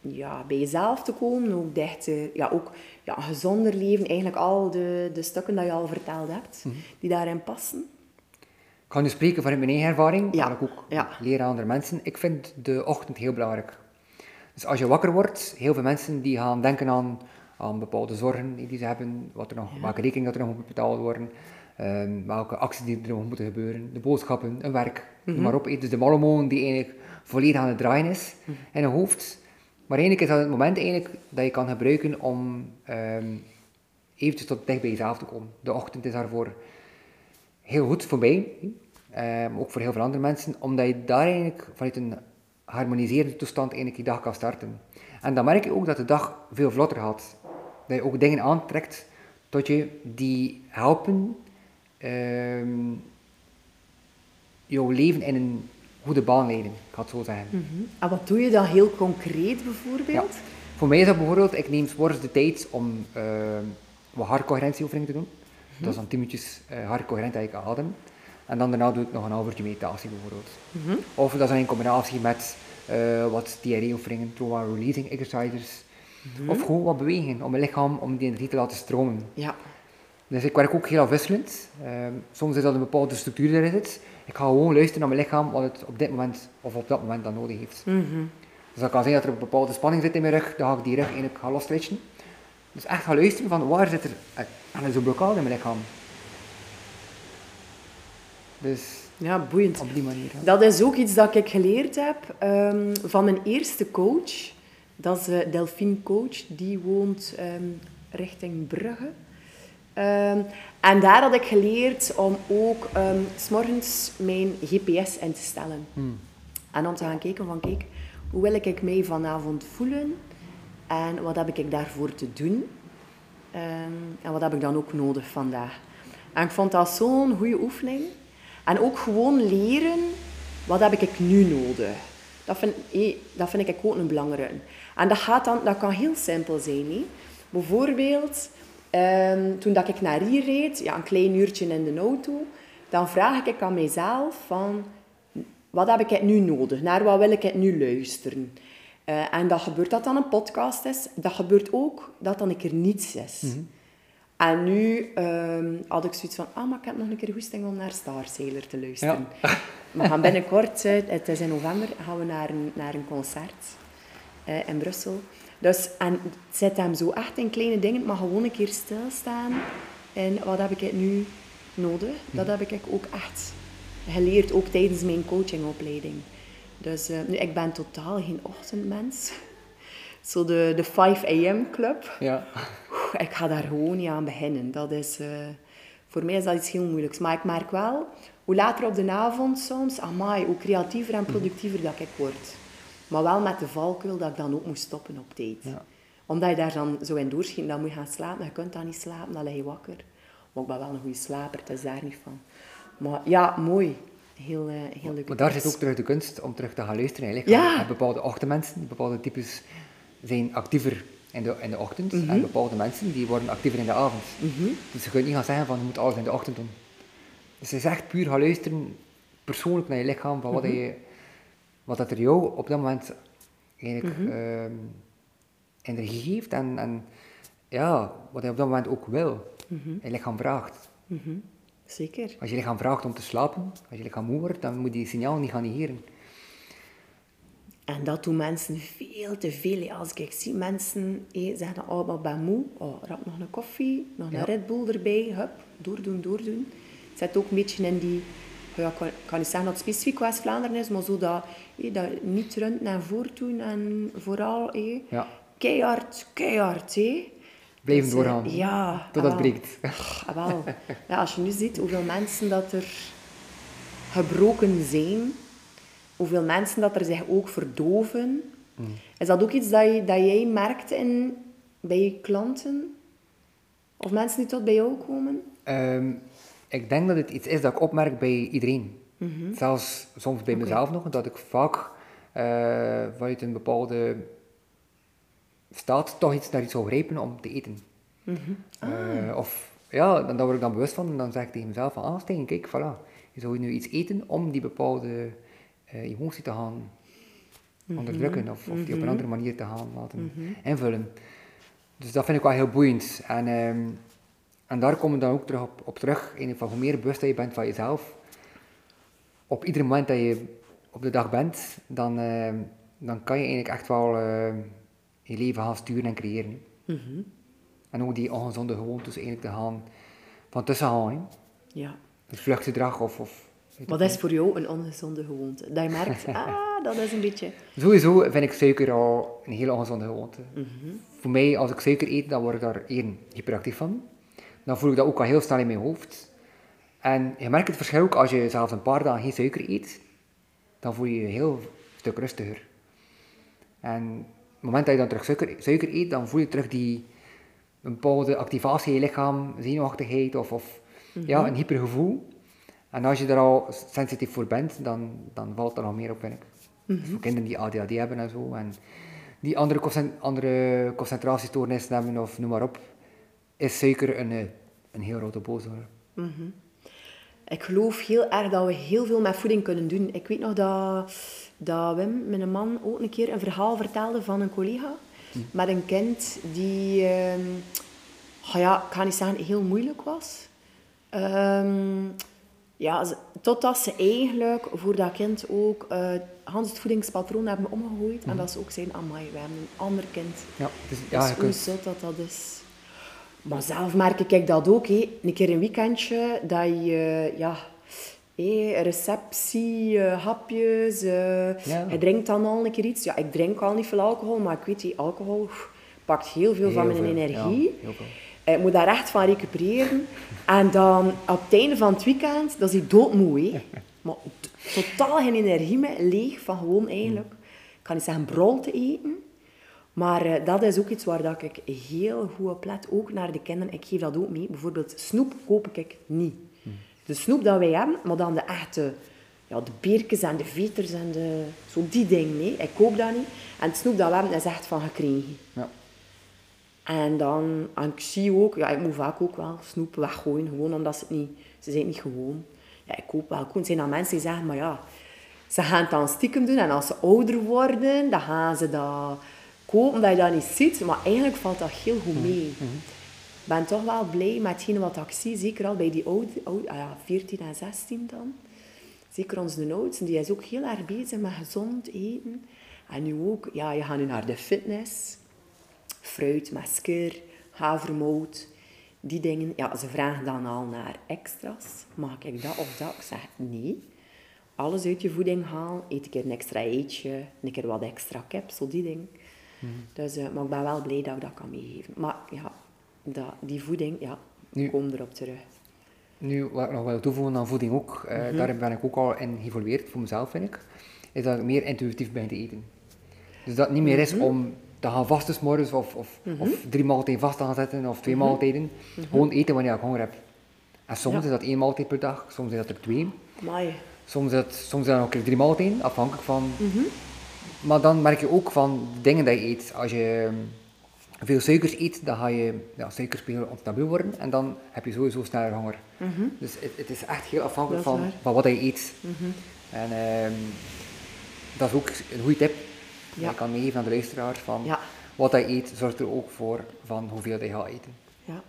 ja, bij jezelf te komen. Ook dichter, ja, ook ja, een gezonder leven. Eigenlijk al de, de stukken die je al verteld hebt, die daarin passen. Ik ga nu spreken vanuit mijn eigen ervaring, Ja, maar ik ook ja. leren aan andere mensen. Ik vind de ochtend heel belangrijk. Dus als je wakker wordt, heel veel mensen die gaan denken aan, aan bepaalde zorgen die ze hebben, wat er nog, welke rekening dat er nog moet betaald worden, ehm, welke acties die er nog moeten gebeuren, de boodschappen, een werk, Mhm. maar op. Dus de mallemoon die eigenlijk volledig aan het draaien is in je hoofd. Maar eigenlijk is dat het moment eigenlijk dat je kan gebruiken om ehm eventjes tot dicht bij jezelf te komen. De ochtend is daarvoor heel goed voor mij, ehm, ook voor heel veel andere mensen, omdat je daar eigenlijk vanuit een harmoniserende toestand eigenlijk je dag kan starten. En dan merk je ook dat de dag veel vlotter gaat. Dat je ook dingen aantrekt tot je die helpen ehm, jouw leven in een goede baan leiden, ik ga het zo zeggen. En wat doe je dan heel concreet bijvoorbeeld? Voor mij is dat bijvoorbeeld, ik neem 's morgens de tijd om ehm wat hartcoherentieoefeningen te doen. Dat is dan 10 minuutjes uh, hartcoherent dat ik adem. En dan daarna doe ik nog een half uurtje meditatie bijvoorbeeld. Of dat is dan in combinatie met eh, wat diarree-oefeningen, trauma releasing exercises. Of gewoon wat bewegen om mijn lichaam, om die energie te laten stromen. Ja. Dus ik werk ook heel afwisselend. Ehm, soms is dat een bepaalde structuur erin zit. Ik ga gewoon luisteren naar mijn lichaam wat het op dit moment of op dat moment dan nodig heeft. Dus dat kan zijn dat er een bepaalde spanning zit in mijn rug, dan ga ik die rug eigenlijk gaan losstretchen. Dus echt gaan luisteren van waar zit er uh, zo'n blokkade in mijn lichaam. Dus ja, boeiend. op die manier. Dat is ook iets dat ik geleerd heb ehm, van mijn eerste coach. Dat is eh, Delphine Coach, die woont ehm, richting Brugge. Ehm, en daar had ik geleerd om ook ehm, s s'morgens mijn GPS in te stellen. En om te gaan kijken van, kijk, hoe wil ik mij vanavond voelen? En wat heb ik daarvoor te doen? Ehm, en wat heb ik dan ook nodig vandaag? En ik vond dat zo'n goede oefening. En ook gewoon leren, wat heb ik nu nodig? Dat vind, dat vind ik ook een belangrijke. En dat, gaat dan, dat kan heel simpel zijn. Hé. Bijvoorbeeld, ehm, toen dat ik naar hier reed, ja, een klein uurtje in de auto, dan vraag ik aan mezelf van, wat heb ik nu nodig? Naar wat wil ik nu luisteren? Eh, en dat gebeurt dat dan een podcast is. Dat gebeurt ook dat dan een keer niets is. En nu ehm, had ik zoiets van, ah, maar ik heb nog een keer goesting om naar Star Sailor te luisteren. We gaan binnenkort, eh, het is in november, gaan we naar een, naar een concert eh, in Brussel. Dus, en zit hem zo echt in kleine dingen, maar gewoon een keer stilstaan. En wat heb ik nu nodig? Dat heb ik ook echt geleerd, ook tijdens mijn coachingopleiding. Dus eh, nu, ik ben totaal geen ochtendmens. Zo de, de 5 a.m. club. Ja. Oeh, Ik ga daar gewoon niet aan beginnen. Dat is, eh, voor mij is dat iets heel moeilijks. Maar ik merk wel, hoe later op de avond soms, amai, hoe creatiever en productiever dat ik word. Maar wel met de valkuil dat ik dan ook moet stoppen op tijd. Ja. Omdat je daar dan zo in doorschiet, dan moet je gaan slapen. Je kunt dan niet slapen, dan lig je wakker. Maar ik ben wel een goede slaper, het is daar niet van. Maar ja, mooi. Heel, eh heel leuk. Maar daar zit ook terug de kunst om terug te gaan luisteren. Eigenlijk. Ja. Bepaalde ochtendmensen, bepaalde types zijn actiever in de, in de ochtend. Mhm. En bepaalde mensen die worden actiever in de avond. Dus je kunt niet gaan zeggen van je moet alles in de ochtend doen. Dus het is echt puur gaan luisteren, persoonlijk naar je lichaam, van wat, Mhm. je, wat dat er jou op dat moment eigenlijk Mhm. ehm, energie geeft. En, en ja, wat je op dat moment ook wil. Mhm. Je lichaam vraagt. Zeker. Als je lichaam vraagt om te slapen, als je lichaam moe wordt, dan moet je die signaal niet gaan negeren. En dat doen mensen veel te veel. Als ik zie mensen hé, zeggen, oh, maar ik ben moe. Oh, rap nog een koffie, nog een Ja. Red Bull erbij. Hup, doordoen, doordoen. Het zit ook een beetje in die... Ja, ik kan, ik kan niet zeggen dat het specifiek West-Vlaanderen is, maar zo dat, hé, dat niet rund naar voren doen en vooral hé, Ja. keihard, keihard. Hé. Blijven Dus, eh, doorgaan. ja. Tot dat ah, breekt. Ah, wel. Ja, als je nu ziet hoeveel mensen dat er gebroken zijn, hoeveel mensen dat er zich ook verdoven, is dat ook iets dat, je, dat jij merkt in, bij je klanten? Of mensen die tot bij jou komen? Ehm, ik denk dat het iets is dat ik opmerk bij iedereen. Zelfs soms bij mezelf nog, dat ik vaak eh, vanuit een bepaalde staat toch iets naar iets zou grijpen om te eten. Eh, of ja, dan, daar word ik dan bewust van en dan zeg ik tegen mezelf van, ah Stijn, kijk, voilà. Je zou nu iets eten om die bepaalde uh, emotie te gaan onderdrukken of, of die op een andere manier te gaan laten invullen. Dus dat vind ik wel heel boeiend. En, ehm, en daar komen we dan ook terug op, op terug. In van hoe meer bewust je bent van jezelf, op ieder moment dat je op de dag bent, dan, ehm, dan kan je eigenlijk echt wel ehm, je leven gaan sturen en creëren. Mhm. En ook die ongezonde gewoontes eigenlijk te gaan van tussen gaan. Ja. Het vluchtgedrag of... of Wat is voor jou een ongezonde gewoonte? Dat je merkt, ah, dat is een beetje... Sowieso vind ik suiker al een hele ongezonde gewoonte. Mhm. Voor mij, als ik suiker eet, dan word ik daar één hyperactief van. Dan voel ik dat ook al heel snel in mijn hoofd. En je merkt het verschil ook als je zelfs een paar dagen geen suiker eet. Dan voel je je heel stuk rustiger. En op het moment dat je dan terug suiker, suiker eet, dan voel je terug die een bepaalde activatie in je lichaam, zenuwachtigheid of, of ja, mhm. een hypergevoel. En als je er al sensitief voor bent, dan, dan valt er nog meer op, vind ik. Mm -hmm. voor kinderen die ADHD hebben en zo, en die andere, andere concentratiestoornissen hebben, of noem maar op, is suiker een, eh, een heel grote boosdoener. Mm Ik geloof heel erg dat we heel veel met voeding kunnen doen. Ik weet nog dat, dat Wim, mijn man, ook een keer een verhaal vertelde van een collega mm. met een kind die, uh, ja, ik ga niet zeggen heel moeilijk was. Um, ja, totdat ze eigenlijk voor dat kind ook uh, Hans het voedingspatroon hebben omgegooid. En mhm. dat ze ook zijn, amai, we hebben een ander kind. Ja, dus, ja, dus hoe dat dat is. Maar zelf merk ik dat ook. Hé. Een keer een weekendje, dat je... ja, hé, receptie, uh, hapjes... Uh, ja. Je drinkt dan al een keer iets. Ja, ik drink al niet veel alcohol, maar ik weet, die alcohol pakt heel veel van mijn energie. heel veel. Ik moet daar echt van recupereren. En dan op het einde van het weekend, dat is hij doodmoe. Maar totaal geen energie meer, leeg van gewoon eigenlijk, ik kan niet zeggen brol te eten. Maar uh, dat is ook iets waar dat ik heel goed op let, ook naar de kinderen. Ik geef dat ook mee. Bijvoorbeeld snoep koop ik niet. De snoep dat wij hebben, maar dan de echte, ja, de beertjes en de veters en de, zo die dingen, nee. Ik koop dat niet. En het snoep dat we hebben, is echt van gekregen. Ja. En dan, en ik zie ook, ja, ik moet vaak ook wel snoep weggooien, gewoon omdat ze het niet, ze zijn niet gewoon. Ja, ik koop wel Het zijn dan mensen die zeggen, maar ja, ze gaan het dan stiekem doen en als ze ouder worden, dan gaan ze dat kopen dat je dat niet ziet. Maar eigenlijk valt dat heel goed mhm. mee. Mhm. Ik ben toch wel blij met hetgene wat ik zie, zeker al bij die oude, oude ah ja, 14 en 16 dan. Zeker onze oudste, die is ook heel erg bezig met gezond eten. En nu ook, ja, je gaat nu naar de fitness fruit, masker, havermout, die dingen. Ja, ze vragen dan al naar extra's. Mag ik dat of dat? Ik zeg nee. Alles uit je voeding halen. Eet een keer een extra eetje, een keer wat extra capsule, die dingen. Hmm. Dus, uh, maar ik ben wel blij dat ik dat kan meegeven. Maar ja, dat, die voeding, ja, nu, kom erop terug. Nu, wat ik nog wil toevoegen aan voeding ook, uh, mm daar ben ik ook al in geëvolueerd, voor mezelf vind ik, is dat ik meer intuïtief ben te eten. Dus dat het niet meer is mhm. om te gaan vasten morgens of, of, mm -hmm. of drie maaltijden vast te gaan zetten of twee maaltijden. Mhm. Gewoon eten wanneer ik honger heb. En soms is dat één maaltijd per dag, soms is dat er twee. Amai. Soms is dat, soms is dat ook drie maaltijden, afhankelijk van... Mhm. Maar dan merk je ook van dingen die je eet. Als je ehm, veel suikers eet, dan ga je ja, suikerspiegel onstabiel worden en dan heb je sowieso sneller honger. Mhm. Dus het, het, is echt heel afhankelijk van, van wat je eet. En um, dat is ook een goede tip ja. Ik kan meegeven aan de luisteraars van wat hij eet, zorgt er ook voor van hoeveel hij gaat eten. Ja,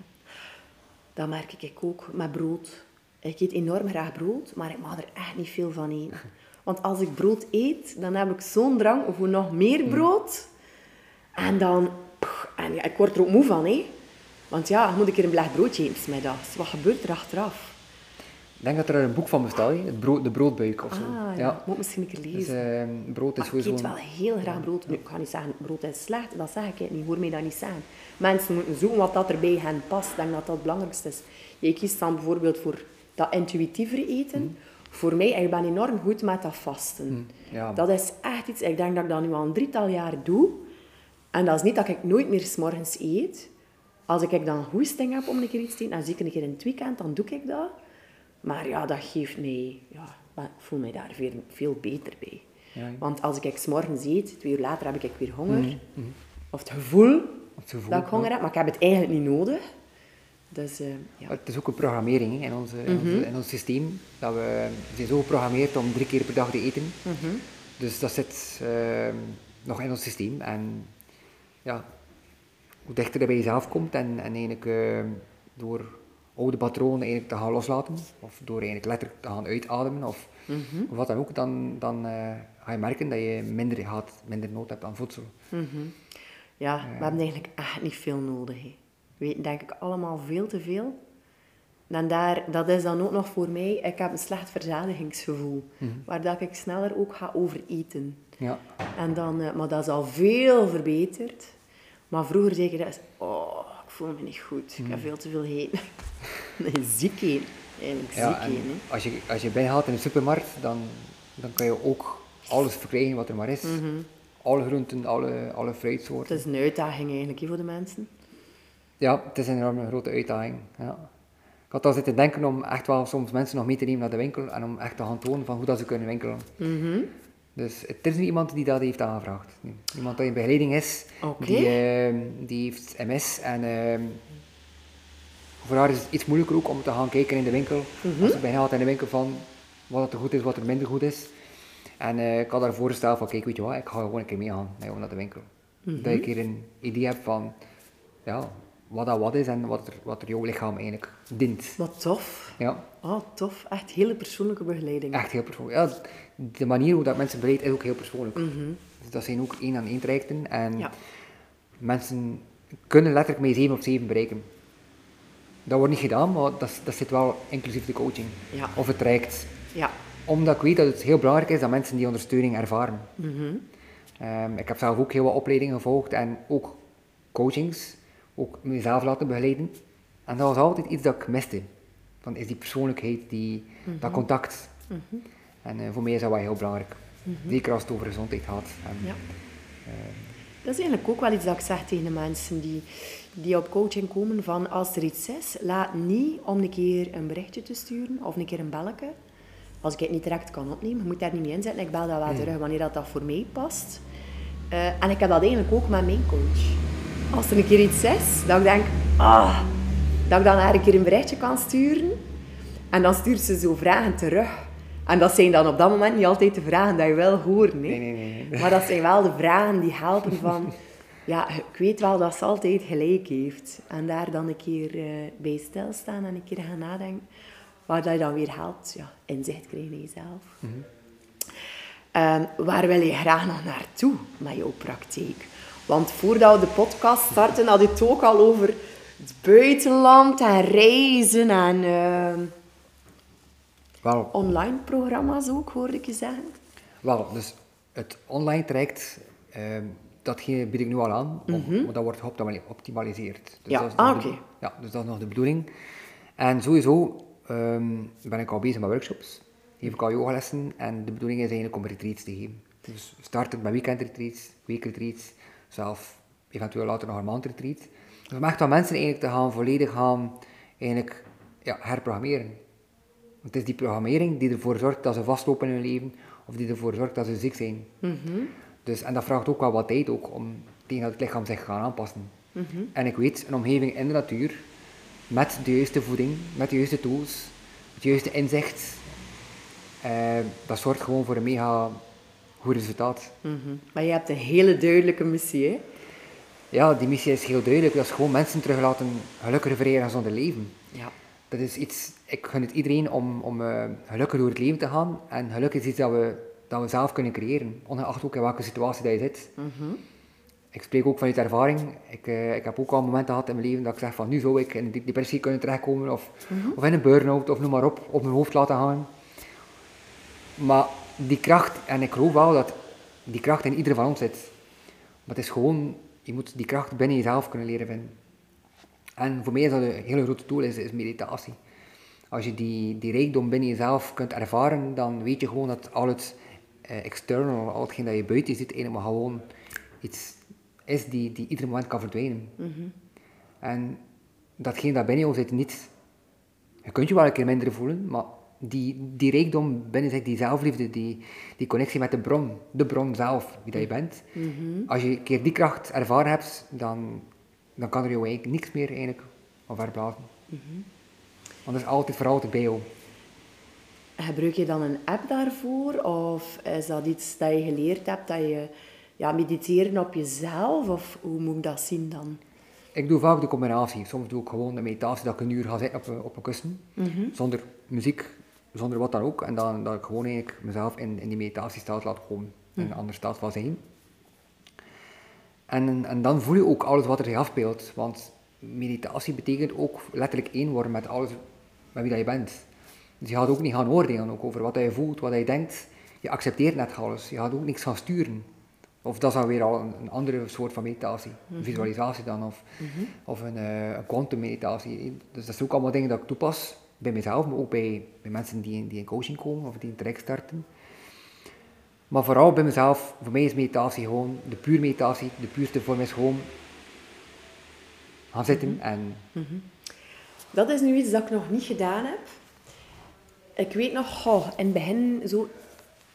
dat merk ik ook met brood. Ik eet enorm graag brood, maar ik mag er echt niet veel van eten. Want als ik brood eet, dan heb ik zo'n drang voor nog meer mm. brood. En dan... En ja, ik word er ook moe van, hè. Want ja, moet ik er een blech broodje eten smiddags. Wat gebeurt er achteraf? Ik denk dat er een boek van bestaat, het brood, de broodbuik of zo. Ah, ja. Moet misschien een keer dus, lezen. Dus, uh, brood is ik eet wel heel graag brood. Nu, ik ga niet zeggen, brood is slecht, dat zeg ik niet. Hoor mij dat niet zeggen. Mensen moeten zoeken wat dat erbij hen past. Ik denk dat dat het belangrijkste is. Je kiest dan bijvoorbeeld voor dat intuïtievere eten. Mm. Voor mij, ik ben enorm goed met dat vasten. Mm, ja. Dat is echt iets, ik denk dat ik dat nu al een drietal jaar doe. En dat is niet dat ik nooit meer s morgens eet. Als ik dan goesting heb om een keer iets te eten, en zeker een keer in het weekend, dan doe ik dat. Maar ja, dat geeft mij... Ja, ik voel mij daar veel, veel beter bij. Ja, Want als ik s morgens eet, twee uur later heb ik weer honger. Mhm, mhm. Of het gevoel, het gevoel, dat ik honger heb, maar ik heb het eigenlijk niet nodig. Dus, eh, ja. Het is ook een programmering hè, in, onze, in, onze- Mhm. in ons systeem. Dat we, we zijn zo geprogrammeerd om drie keer per dag te eten. Mhm. Dus dat zit ehm, nog in ons systeem. En ja, hoe dichter je bij jezelf komt en, en eigenlijk ehm, door oude patronen eigenlijk te gaan loslaten, of door eigenlijk letterlijk te gaan uitademen, of, Mhm. of wat dan ook, dan, dan eh, ga je merken dat je minder, gaat, minder nood hebt aan voedsel. Ja, we hebben eigenlijk echt niet veel nodig. Hè. We weten denk ik allemaal veel te veel. En daar, dat is dan ook nog voor mij, ik heb een slecht verzadigingsgevoel. Waar dat ik sneller ook ga overeten. Ja, En dan, eh, maar dat is al veel verbeterd. Maar vroeger zei ik dat, oh, ik voel me niet goed. Ik heb veel te veel heen. nee, ziek heen. Eigenlijk ja ziek en heen. als je, als je binnenhaalt in de supermarkt, dan, dan kan je ook alles verkrijgen wat er maar is. Alle groenten, alle, alle fruitsoorten. Het is een uitdaging eigenlijk voor de mensen. Ja, het is een enorme grote uitdaging. Ja. Ik had al zitten denken om echt wel soms mensen nog mee te nemen naar de winkel en om echt te gaan tonen van hoe dat ze kunnen winkelen. Mhm. Dus het is niet iemand die dat heeft aangevraagd. Nee. Iemand die in begeleiding is, die, ehm, die heeft MS en ehm, voor haar is het iets moeilijker ook om te gaan kijken in de winkel. Mhm. Als ze bijna gaat in de winkel van wat er goed is, wat er minder goed is. En eh, ik had haar voorgesteld van, kijk, weet je wat, ik ga gewoon een keer meegaan naar de winkel. Mhm. Dat je een keer een idee hebt van, ja, wat dat wat is en wat er, wat er jouw lichaam eigenlijk dient. Wat tof. Ja, Oh, tof. Echt hele persoonlijke begeleiding. echt heel persoonlijk. Ja, de manier hoe dat mensen bereidt is ook heel persoonlijk. Dus dat zijn ook één aan één trajecten en Ja. mensen kunnen letterlijk mee 7 op 7 bereiken. Dat wordt niet gedaan, maar dat, dat zit wel inclusief de coaching. Ja. Of het traject. Ja. Omdat ik weet dat het heel belangrijk is dat mensen die ondersteuning ervaren. Mhm. Ehm, ik heb zelf ook heel wat opleidingen gevolgd en ook coachings, ook mezelf laten begeleiden. En dat was altijd iets dat ik miste. Van is die persoonlijkheid, die, dat contact. En eh, voor mij is dat wel heel belangrijk. Zeker als het over gezondheid gaat. En, Ja. Dat is eigenlijk ook wel iets dat ik zeg tegen de mensen die, die op coaching komen van als er iets is, laat niet om een keer een berichtje te sturen of een keer een belletje. Als ik het niet direct kan opnemen, je moet daar niet mee inzetten. Ik bel dat wel terug wanneer dat, dat voor mij past. Eh, en ik heb dat eigenlijk ook met mijn coach. Als er een keer iets is, dat ik denk, ah, dat ik dan haar een keer een berichtje kan sturen. En dan stuurt ze zo vragen terug. En dat zijn dan op dat moment niet altijd de vragen die je wil horen. Hè? Nee, nee, nee. Maar dat zijn wel de vragen die helpen van... Ja, ik weet wel dat ze altijd gelijk heeft. En daar dan een keer eh, bij stilstaan en een keer gaan nadenken. Waar dat je dan weer helpt. Ja, inzicht krijgen in jezelf. Ehm, waar wil je graag nog naartoe met jouw praktijk? Want voordat we de podcast starten, had je het ook al over het buitenland en reizen en ehm, Wel, online programma's ook, hoorde ik je zeggen. wel, dus het online traject, ehm datgene bied ik nu al aan, om- maar dat wordt geoptimaliseerd. Dus Ja, dat ah, oké. Ja, dus dat is nog de bedoeling. En sowieso ehm, ben ik al bezig met workshops. Geef ik al yogalessen en de bedoeling is eigenlijk om retreats te geven. Dus starten met weekendretreats, weekretreats, zelf eventueel later nog een maandretreat. Dus om echt mensen eigenlijk te gaan volledig gaan eigenlijk, ja, herprogrammeren. Want het is die programmering die ervoor zorgt dat ze vastlopen in hun leven, of die ervoor zorgt dat ze ziek zijn. dus, en dat vraagt ook wel wat tijd ook, om tegen dat het lichaam zich gaat aanpassen. En ik weet, een omgeving in de natuur, met de juiste voeding, met de juiste tools, het juiste inzicht, eh, dat zorgt gewoon voor een mega goed resultaat. Mhm. Maar je hebt een hele duidelijke missie, hè? Ja, die missie is heel duidelijk. Dat is gewoon mensen terug laten gelukkiger, vrijer en zonder leven. Ja. Dat is iets, ik gun het iedereen om, om eh, gelukkig door het leven te gaan. En geluk is iets dat we, dat we zelf kunnen creëren, ongeacht ook in welke situatie dat je zit. Ik spreek ook vanuit ervaring. Ik, eh, ik heb ook al momenten gehad in mijn leven dat ik zeg van nu zou ik in een depressie kunnen terechtkomen of, of in een burn-out of noem maar op, op mijn hoofd laten hangen. Maar die kracht, en ik geloof wel dat die kracht in ieder van ons zit. Maar het is gewoon, je moet die kracht binnen jezelf kunnen leren vinden. En voor mij is dat een hele grote tool, is, is meditatie. Als je die, die rijkdom binnen jezelf kunt ervaren, dan weet je gewoon dat al het eh, external, al hetgeen dat je buiten ziet, helemaal gewoon iets is die, die ieder moment kan verdwijnen. En datgene dat binnen jou zit niet. Je kunt je wel een keer minder voelen, maar die, die rijkdom binnen zich, die zelfliefde, die, die connectie met de bron, de bron zelf, wie dat je bent. Als je een keer die kracht ervaren hebt, dan, dan kan er jou eigenlijk niks meer eigenlijk van verblazen. Want dat is altijd voor altijd bij jou. Gebruik je dan een app daarvoor? Of is dat iets dat je geleerd hebt, dat je ja, mediteren op jezelf? Of hoe moet ik dat zien dan? Ik doe vaak de combinatie. Soms doe ik gewoon een meditatie dat ik een uur ga zitten op, een- op een kussen. Zonder muziek, zonder wat dan ook. En dan dat ik gewoon eigenlijk mezelf in, in die meditatiestaat laat komen. In een andere staat van zijn. En, en dan voel je ook alles wat er zich afspeelt. Want meditatie betekent ook letterlijk één worden met alles met wie dat je bent. Dus je gaat ook niet gaan oordelen ook over wat je voelt, wat je denkt. Je accepteert net alles. Je gaat ook niks gaan sturen. Of dat is dan weer al een, een andere soort van meditatie. Een visualisatie dan, of, of een, eh, een quantum meditatie. Dus dat zijn ook allemaal dingen dat ik toepas. Bij mezelf, maar ook bij, bij mensen die, in- die in coaching komen of die een traject starten. Maar vooral bij mezelf, voor mij is meditatie gewoon, de puur meditatie, de puurste vorm is gewoon gaan zitten en Dat is nu iets dat ik nog niet gedaan heb. Ik weet nog, in het begin, zo,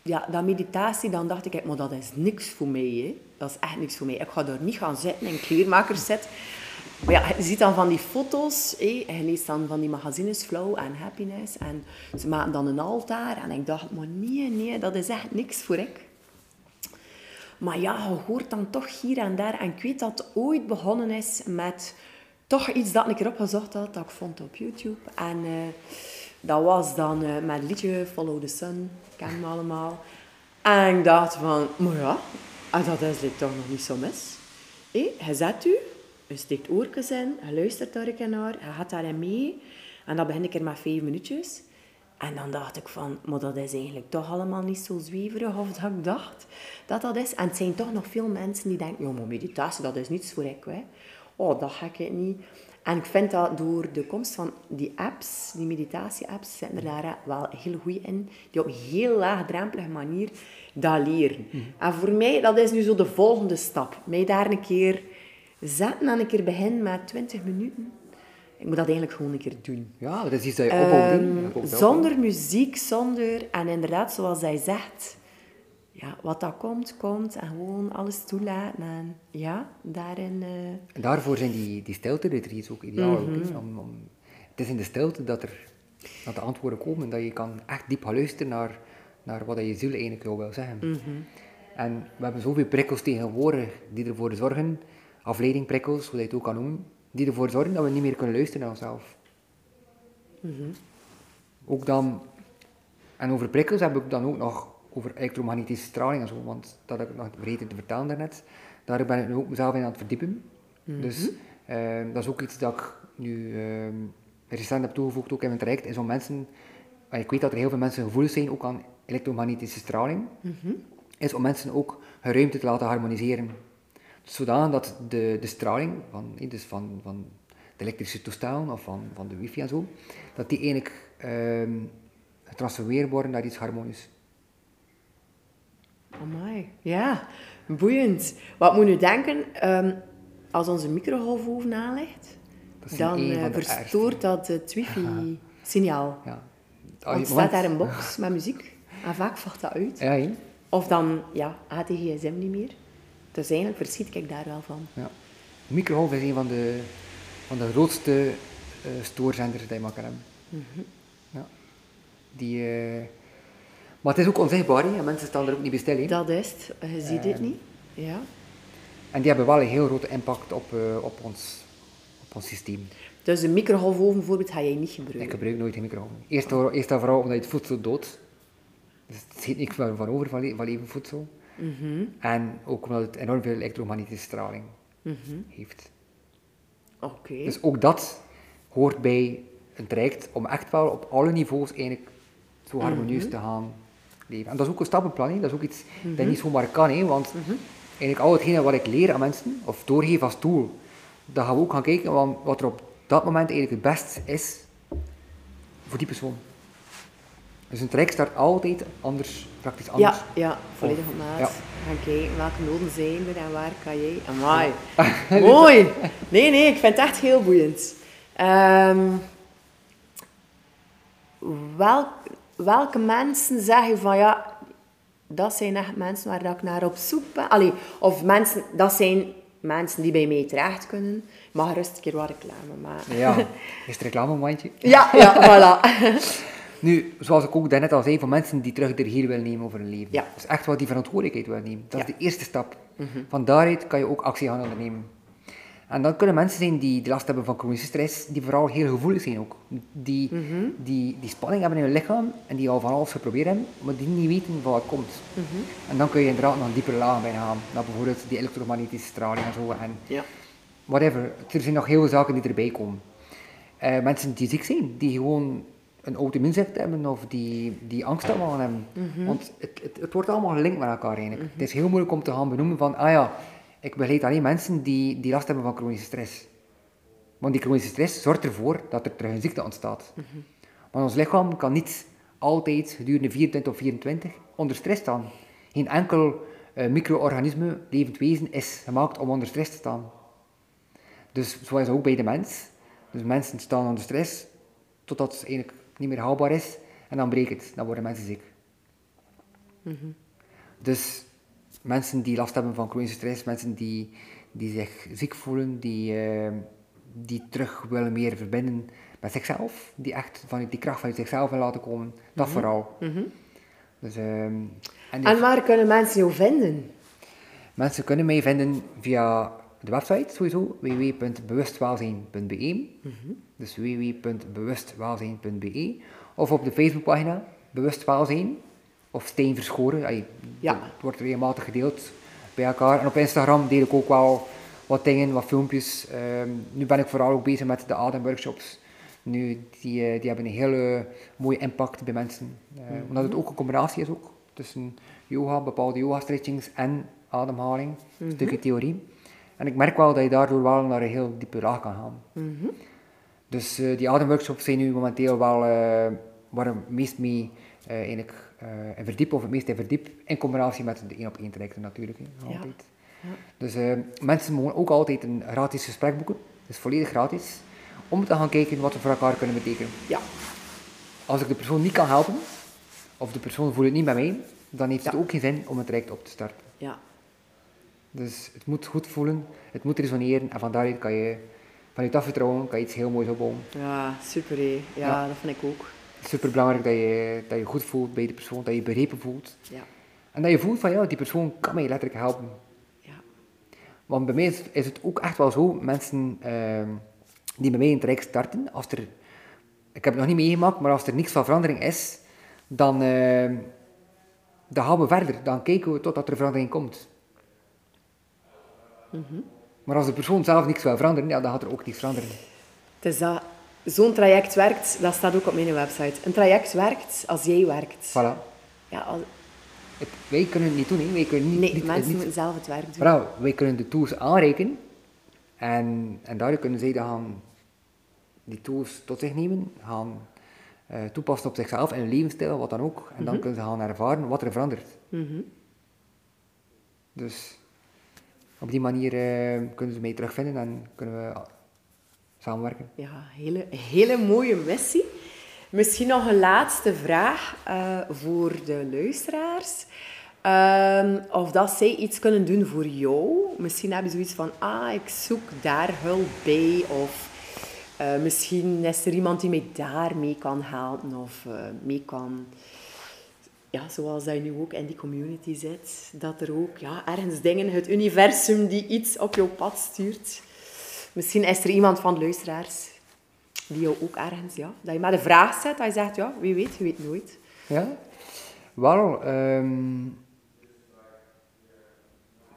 ja, dat meditatie, dan dacht ik, maar dat is niks voor mij. Hè. Dat is echt niks voor mij. Ik ga daar niet gaan zitten in kleermakerszet. Maar ja, je ziet dan van die foto's, je leest dan van die magazines Flow en Happiness. En ze maken dan een altaar. En ik dacht, maar nee, nee, dat is echt niks voor ik. Maar ja, je hoort dan toch hier en daar. En ik weet dat het ooit begonnen is met toch iets dat ik erop gezocht had, dat ik vond op YouTube. En eh, dat was dan eh, met het liedje Follow the Sun, kennen we allemaal. En ik dacht van, maar ja, en dat is dit toch nog niet zo mis. Hé, je zet u, je steekt oortjes in, je luistert daar een keer naar, je gaat daarin mee. En dan begin ik er met vijf minuutjes. En dan dacht ik van, maar dat is eigenlijk toch allemaal niet zo zweverig of dat ik dacht dat dat is. En het zijn toch nog veel mensen die denken, ja, maar meditatie, dat is niets voor ik. Hè. Oh, dat ga ik niet. En ik vind dat door de komst van die apps, die meditatie-apps, zitten er daar wel heel goed in, die op een heel laagdrempelige manier dat leren. En voor mij, dat is nu zo de volgende stap. Mij daar een keer zetten en een keer beginnen met 20 minuten. Ik moet dat eigenlijk gewoon een keer doen. ja, dat is iets dat je hè. Ehm, zonder muziek, zonder... En inderdaad, zoals hij zegt... Ja, wat dat komt, komt. En gewoon alles toelaten. En ja, daarin... eh, En daarvoor zijn die, die stilte-retreats ook ideaal. om, om, het is in de stilte dat, er, dat de antwoorden komen, dat je kan echt diep gaan luisteren naar, naar wat je ziel eigenlijk jou wil zeggen. En we hebben zoveel prikkels tegenwoordig die ervoor zorgen, afleidingprikkels, hoe je het ook kan noemen, die ervoor zorgen dat we niet meer kunnen luisteren naar onszelf. Ook dan, en over prikkels heb ik dan ook nog over elektromagnetische straling en zo, want dat heb ik nog vergeten te vertellen daarnet. Daar ben ik nu ook mezelf in aan het verdiepen. Dus ehm, dat is ook iets dat ik nu ehm, recent heb toegevoegd, ook in mijn traject, is om mensen, en ik weet dat er heel veel mensen gevoelig zijn ook aan elektromagnetische straling, is om mensen ook hun ruimte te laten harmoniseren. Zodanig dat de, de straling van, dus van, van de elektrische toestellen of van, van de wifi en zo, dat die eigenlijk ehm, getransformeerd worden naar iets harmonisch. Amai. Ja, boeiend. Wat moet u denken? ehm, als onze microgolfoven aanlegt, dan eh, verstoort dat het wifi-signaal. Ja. Want staat daar een box met muziek en vaak valt dat uit. Ja? Of dan, ja, gaat de gsm niet meer. Dus eigenlijk verschiet ik daar wel van. ja. Microgolf is een van de, van de grootste eh, stoorzenders die je maar kan hebben. Ja. Die, eh, maar het is ook onzichtbaar, hè, en mensen staan er ook niet bij stil. Dat is het. Je ziet het Ehm. niet. Ja. En die hebben wel een heel grote impact op, eh, op, ons, op ons systeem. Dus een microgolfoven bijvoorbeeld ga jij niet gebruiken. Ik gebruik nooit een microgolf. Eerst, en- eerst en vooral omdat je het voedsel doodt. Dus er zit niks meer van over van, van levend voedsel. En ook omdat het enorm veel elektromagnetische straling heeft. Oké. Dus ook dat hoort bij een traject om echt wel op alle niveaus eigenlijk zo harmonieus te gaan leven. En dat is ook een stappenplan, dat is ook iets dat niet zomaar kan, hè. want eigenlijk al hetgene wat ik leer aan mensen, of doorgeef als tool, dan gaan we ook gaan kijken wat, wat er op dat moment eigenlijk het best is voor die persoon. Dus een traject start altijd anders, praktisch anders. Ja, ja, volledig op maat. Ja. Gaan kijken welke noden zijn er en waar kan jij. Amai. Mooi. Nee, nee, ik vind het echt heel boeiend. Ehm, welk, welke mensen zeg je van ja, dat zijn echt mensen waar dat ik naar op zoek ben? Allee, of mensen, dat zijn mensen die bij mij terecht kunnen. Ik mag rust een keer wat reclame maken. Ja, is het reclamemandje. Ja, ja, voilà. Nu, zoals ik ook daarnet al zei, voor mensen die terug de regie willen nemen over hun leven. Ja. Dus echt wel die verantwoordelijkheid willen nemen. Dat is de eerste stap. Van daaruit kan je ook actie gaan ondernemen. En dan kunnen mensen zijn die, last hebben van chronische stress, die vooral heel gevoelig zijn ook. Die, die, die spanning hebben in hun lichaam en die al van alles geprobeerd hebben, maar die niet weten van wat komt. En dan kun je inderdaad nog een diepere laag bij gaan. Naar bijvoorbeeld die elektromagnetische straling en zo. En Ja. whatever. Er zijn nog heel veel zaken die erbij komen. Eh, mensen die ziek zijn, die gewoon een auto-immuunziekte hebben of die, die angstaanvallen hebben. Want het, het, het wordt allemaal gelinkt met elkaar eigenlijk. Het is heel moeilijk om te gaan benoemen van, ah ja, ik begeleid alleen mensen die, die last hebben van chronische stress. Want die chronische stress zorgt ervoor dat er terug een ziekte ontstaat. Maar ons lichaam kan niet altijd gedurende 24 of 24 onder stress staan. Geen enkel eh, micro-organisme, levend wezen, is gemaakt om onder stress te staan. Dus zo is het ook bij de mens. Dus mensen staan onder stress totdat het eigenlijk niet meer haalbaar is en dan breekt het. Dan worden mensen ziek. Dus mensen die last hebben van chronische stress, mensen die, die zich ziek voelen, die, eh, die terug willen meer verbinden met zichzelf, die echt vanuit die kracht vanuit zichzelf willen laten komen, dat vooral. Dus, ehm, en En waar kunnen mensen jou vinden? Mensen kunnen mij vinden via de website sowieso, www.bewustwelzijn.be. Dus www.bewustwelzijn.be. Of op de Facebookpagina Bewustwelzijn. Of Steen Verschoren. Allee, Ja. Het wordt regelmatig gedeeld bij elkaar. En op Instagram deel ik ook wel wat dingen, wat filmpjes. Ehm, nu ben ik vooral ook bezig met de ademworkshops. Nu, die, eh, die hebben een hele mooie impact bij mensen. Eh, Omdat het ook een combinatie is ook, tussen yoga, bepaalde yoga-stretchings en ademhaling. Een stukje theorie. En ik merk wel dat je daardoor wel naar een heel diepe laag kan gaan. Dus eh, die ademworkshops zijn nu momenteel wel eh, waar ik het meest mee eh, eigenlijk, in verdiep, of het meest in verdiep, in combinatie met de één op één trajecten natuurlijk. Hè, Ja. altijd. Dus mensen mogen ook altijd een gratis gesprek boeken, dus volledig gratis, om te gaan kijken wat we voor elkaar kunnen betekenen. Ja. Als ik de persoon niet kan helpen, of de persoon voelt het niet met mij, dan heeft het ook geen zin om het traject op te starten. Ja. Dus het moet goed voelen, het moet resoneren en van daaruit kan je, vanuit dat vertrouwen, kan je iets heel moois opbouwen. Ja, super hé. Ja, Ja. dat vind ik ook. Super belangrijk dat je, dat je goed voelt bij de persoon, dat je begrepen voelt. Ja. En dat je voelt van ja, die persoon kan mij letterlijk helpen. Ja. Want bij mij is, is het ook echt wel zo, mensen ehm, die bij mij in het traject starten, als er, ik heb het nog niet meegemaakt, maar als er niks van verandering is, dan, ehm, dan gaan we verder. Dan kijken we totdat er verandering komt. Maar als de persoon zelf niks wil veranderen, ja, dan gaat er ook niets veranderen. Het is dat zo'n traject werkt, dat staat ook op mijn website. Een traject werkt als jij werkt. Voilà. Ja, als, Het- wij kunnen het niet doen, hè. wij kunnen niet... nee, niet, mensen niet- moeten zelf het werk doen. Wij kunnen de tools aanreiken en, en daardoor kunnen zij dan gaan die tools tot zich nemen, gaan eh, toepassen op zichzelf en hun levensstijl, wat dan ook. En dan kunnen ze gaan ervaren wat er verandert. Mhm. Dus op die manier eh, kunnen ze mij terugvinden en kunnen we samenwerken. Ja, hele, hele mooie missie. Misschien nog een laatste vraag eh, voor de luisteraars. Ehm, of dat zij iets kunnen doen voor jou. Misschien hebben ze zoiets van, ah, ik zoek daar hulp bij. Of eh, misschien is er iemand die mij daar mee kan helpen. Of eh, mee kan, ja, zoals dat je nu ook in die community zit. Dat er ook ja, ergens dingen, het universum die iets op jouw pad stuurt. Misschien is er iemand van de luisteraars die jou ook ergens, ja, dat je met een vraag zet, dat je zegt, ja, wie weet, je weet nooit. Ja? Wel, ehm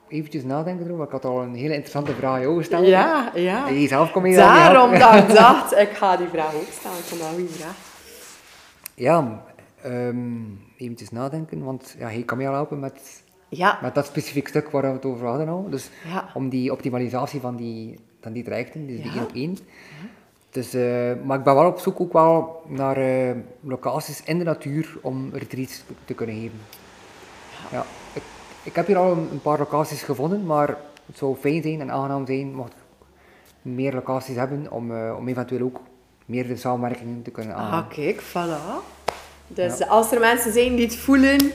eventjes nadenken erover. Ik had al een hele interessante vraag aan jou gesteld. Ja, ja. En jezelf kom je Daarom dat ik dacht, ik ga die vraag ook stellen. Ik vond dat een goede vraag. Ja, ehm eventjes nadenken, want ja, hij kan mij al helpen met, Ja, met dat specifiek stuk waar we het over hadden al. Dus Ja. om die optimalisatie van die, van die trajecten, dus die één op één. Dus, eh, maar ik ben wel op zoek ook wel naar eh, locaties in de natuur om retreats te, kunnen geven. Ja. ik, ik heb hier al een, een paar locaties gevonden, maar het zou fijn zijn en aangenaam zijn mocht ik meer locaties hebben om, eh, om eventueel ook meer de samenwerking te kunnen aangaan. ah, kijk, voilà. Dus als er mensen zijn die het voelen,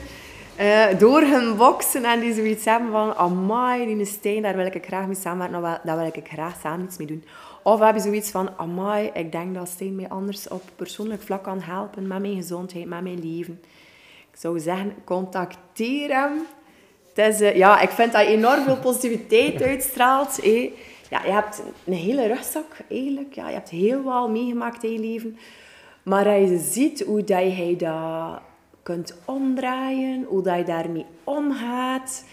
eh, door hun boksen en die zoiets hebben van, amai, die steen, daar wil ik graag mee samenwerken, nou, daar wil ik graag samen iets mee doen. Of heb je zoiets van, amai, ik denk dat Steen mij anders op persoonlijk vlak kan helpen, met mijn gezondheid, met mijn leven. Ik zou zeggen, contacteer hem. Het is, eh, ja, ik vind dat je enorm veel positiviteit uitstraalt. eh. Ja, je hebt een hele rugzak eigenlijk. Ja, je hebt heel wat meegemaakt in je leven. Maar als je ziet hoe dat je dat kunt omdraaien, hoe dat je daarmee omgaat,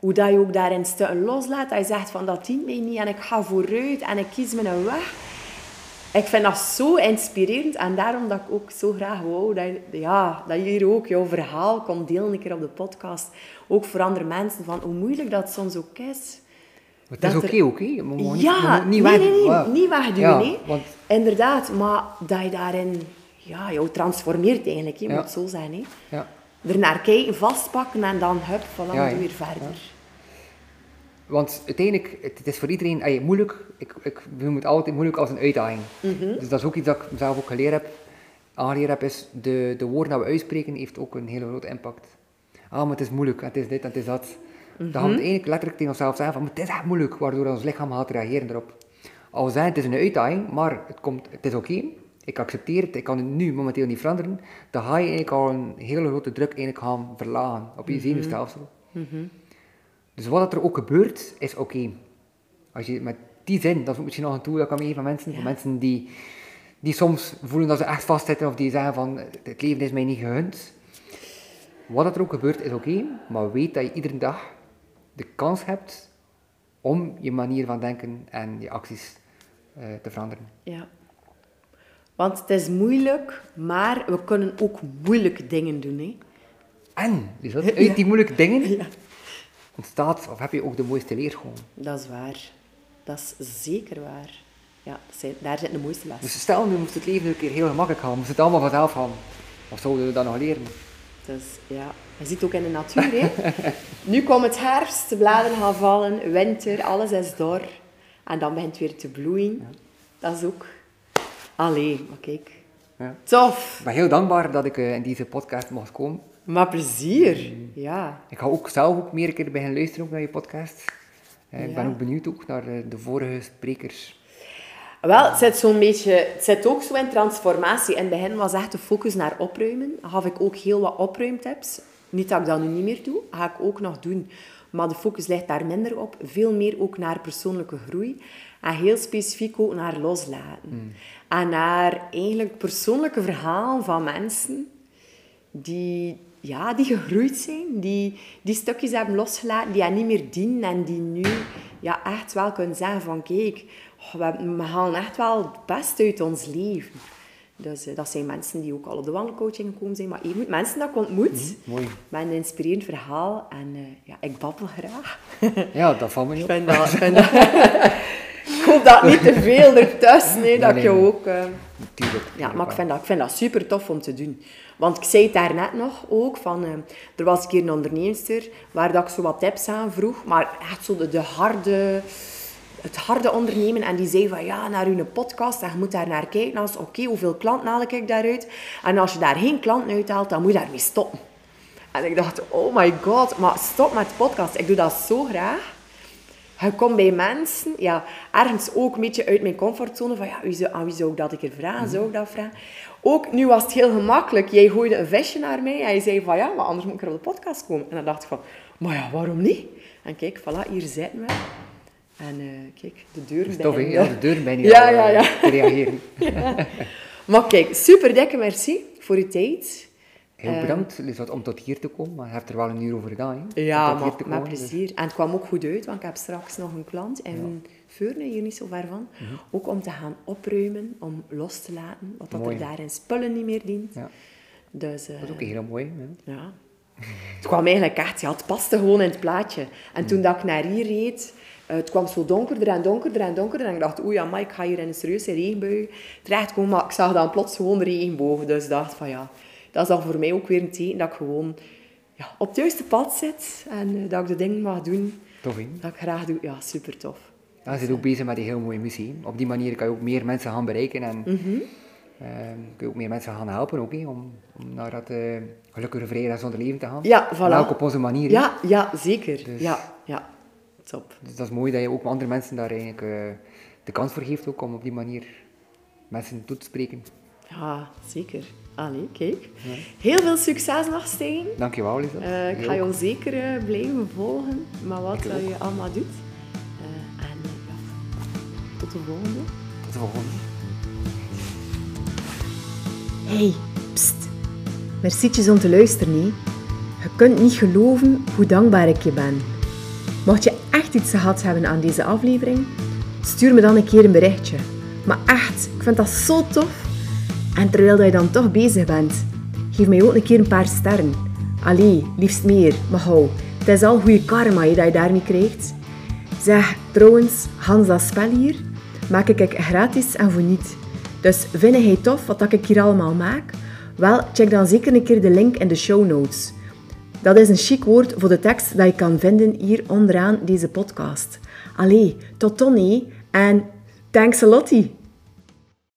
hoe dat je ook daarin stukken loslaat, je zegt van dat dient mij niet en ik ga vooruit en ik kies mijn weg. Ik vind dat zo inspirerend en daarom dat ik ook zo graag wou dat ja, dat je hier ook jouw verhaal komt delen een keer op de podcast. Ook voor andere mensen, van hoe moeilijk dat soms ook is. Het is Dat oké moet gewoon niet- Ja, nee, niet nee, nee, niet wegduwen, Ja, want- Inderdaad, maar dat je daarin ja, jou transformeert eigenlijk, je Ja. moet het zo zijn. Hè. Ja. Er naar kijken, vastpakken en dan hup, voilà, Ja, doe weer verder. Want uiteindelijk, het, het is voor iedereen moeilijk. Ik, ik noem het altijd moeilijk als een uitdaging. Mhm. Dus dat is ook iets dat ik mezelf ook geleerd heb. Aangeleerd heb, is de, de woorden die we uitspreken, heeft ook een hele grote impact. Ah, maar het is moeilijk, het is dit en het is dat. Dan gaan we het eigenlijk letterlijk tegen onszelf zeggen van, het is echt moeilijk, waardoor ons lichaam gaat reageren erop. Als we zeggen, het is een uitdaging, maar het, komt, het is oké, ik accepteer het, ik kan het nu momenteel niet veranderen, dan ga je eigenlijk al een hele grote druk eigenlijk gaan verlagen op je zenuwstelsel. Dus wat er ook gebeurt, is oké. Als je met die zin, dat is misschien nog een tool dat kan meegeven aan mensen, voor mensen die, die soms voelen dat ze echt vastzitten of die zeggen van het leven is mij niet gegund. Wat er ook gebeurt is oké, maar weet dat je iedere dag de kans hebt om je manier van denken en je acties eh, te veranderen. Ja. Want het is moeilijk, maar we kunnen ook moeilijke dingen doen. Hè. En, dus dat, uit die moeilijke dingen Ja. ontstaat, of heb je ook de mooiste leerschool. Dat is waar. Dat is zeker waar. Ja, daar zit de mooiste les. Dus stel nu moest het leven een keer heel gemakkelijk gaan, moest het allemaal vanzelf gaan. Wat zouden we dan nog leren? Dus ja, je ziet ook in de natuur. Hè. nu komt het herfst, de bladeren gaan vallen, winter, alles is dor. En dan begint het weer te bloeien. Dat is ook... Allee, maar kijk. Ja. Tof. Ik ben heel dankbaar dat ik eh, in deze podcast mocht komen. Maar plezier. Ja. Ik ga ook zelf ook meer een keer beginnen luisteren ook naar je podcast. Eh, Ik Ja. ben ook benieuwd ook naar eh, de vorige sprekers. Wel, het zit zo'n beetje... Het zit ook zo in transformatie. In het begin was echt de focus naar opruimen. Gaf ik ook heel wat opruimtips. Niet dat ik dat nu niet meer doe. Ga ik ook nog doen. Maar de focus ligt daar minder op. Veel meer ook naar persoonlijke groei. En heel specifiek ook naar loslaten. En naar eigenlijk persoonlijke verhalen van mensen die, ja, die gegroeid zijn, die, die stukjes hebben losgelaten, die hen niet meer dienen en die nu ja, echt wel kunnen zeggen van kijk, we halen echt wel het beste uit ons leven. Dus eh, dat zijn mensen die ook al op de wandelcoaching gekomen zijn, maar even mensen dat ik ontmoet Mooi. met een inspirerend verhaal en eh, ja, ik babbel graag. Ja, dat valt me niet Ik op. dat... Ik, vind dat ik hoop dat niet te veel ertussen, nee, dat ik nee, nee. ook... eh, Tuurlijk, ja, maar ik vind, dat, ik vind dat super tof om te doen. Want ik zei het daarnet nog ook, van, er was een keer een onderneemster waar dat ik zo wat tips aan vroeg, maar echt zo de, de harde, het harde ondernemen. En die zei van, ja, naar uw podcast, en je moet daar naar kijken. Als, Oké, hoeveel klanten haal ik daaruit? En als je daar geen klanten uithaalt, dan moet je daarmee stoppen. En ik dacht, oh my god, maar stop met podcast. Ik doe dat zo graag. Je komt bij mensen, ja, ergens ook een beetje uit mijn comfortzone. Van ja, wie zou, aan wie zou ik dat een keer vragen? Zou ik dat vragen? Ook nu was het heel gemakkelijk. Jij gooide een visje naar mij en je zei van ja, maar anders moet ik er op de podcast komen. En dan dacht ik van, maar ja, waarom niet? En kijk, voilà, hier zitten we. En eh, kijk, de deur is tof. Ja, de deur ben je Ja, al, ja, eh, ja. te reageren. Maar kijk, super dikke merci voor je tijd. Heel bedankt Lisbeth, om tot hier te komen, maar je hebt er wel een uur over gedaan. Hè? Ja, maar te met komen, dus- plezier. En het kwam ook goed uit, want ik heb straks nog een klant in Veurne, hier niet zo ver van. Mhm. Ook om te gaan opruimen, om los te laten, wat dat er daarin spullen niet meer dient. Ja. Dus eh, Dat is ook heel mooi. Hè? ja. Het kwam eigenlijk echt, ja, het paste gewoon in het plaatje. En toen dat ik naar hier reed, eh, het kwam zo donkerder en donkerder en donkerder. En ik dacht, oei, ja, ik ga hier in een serieuze regenbui terechtkomen. Maar ik zag dan plots gewoon de regenbogen. Dus ik dacht van ja, dat is dan voor mij ook weer een teken dat ik gewoon ja, op het juiste pad zit. En eh, dat ik de dingen mag doen Tof, dat ik graag doe. Ja, super tof. Je zit ook bezig met die heel mooie missie. Op die manier kan je ook meer mensen gaan bereiken. En, Mhm. kun je ook meer mensen gaan helpen ook, om, om naar dat uh, gelukkige vrede zonder leven te gaan. Ja, voilà. Op onze manier. Ja, ja zeker. Dus, ja, ja. Top. Dus dat is mooi dat je ook andere mensen daar eigenlijk uh, de kans voor geeft ook om op die manier mensen toe te spreken. Ja, zeker. Allee, kijk. Ja. Heel veel succes nog, Stijn. Dankjewel, Lisa. Uh, ik ga jou zeker uh, blijven volgen met wat je allemaal doet. Uh, en ja, tot de volgende. Tot de volgende. Hey, pst. Mercietjes om te luisteren. Je kunt niet geloven hoe dankbaar ik je ben. Mocht je echt iets gehad hebben aan deze aflevering, stuur me dan een keer een berichtje. Maar echt, ik vind dat zo tof. En terwijl je dan toch bezig bent, geef mij ook een keer een paar sterren. Allee, liefst meer, maar hou. Het is al goede karma dat je daarmee krijgt. Zeg, trouwens, Hans dat spel hier, maak ik gratis en voor niet. Dus vind jij tof wat ik hier allemaal maak? Wel, check dan zeker een keer de link in de show notes. Dat is een chic woord voor de tekst dat je kan vinden hier onderaan deze podcast. Allee, tot dan en thanks a lottie!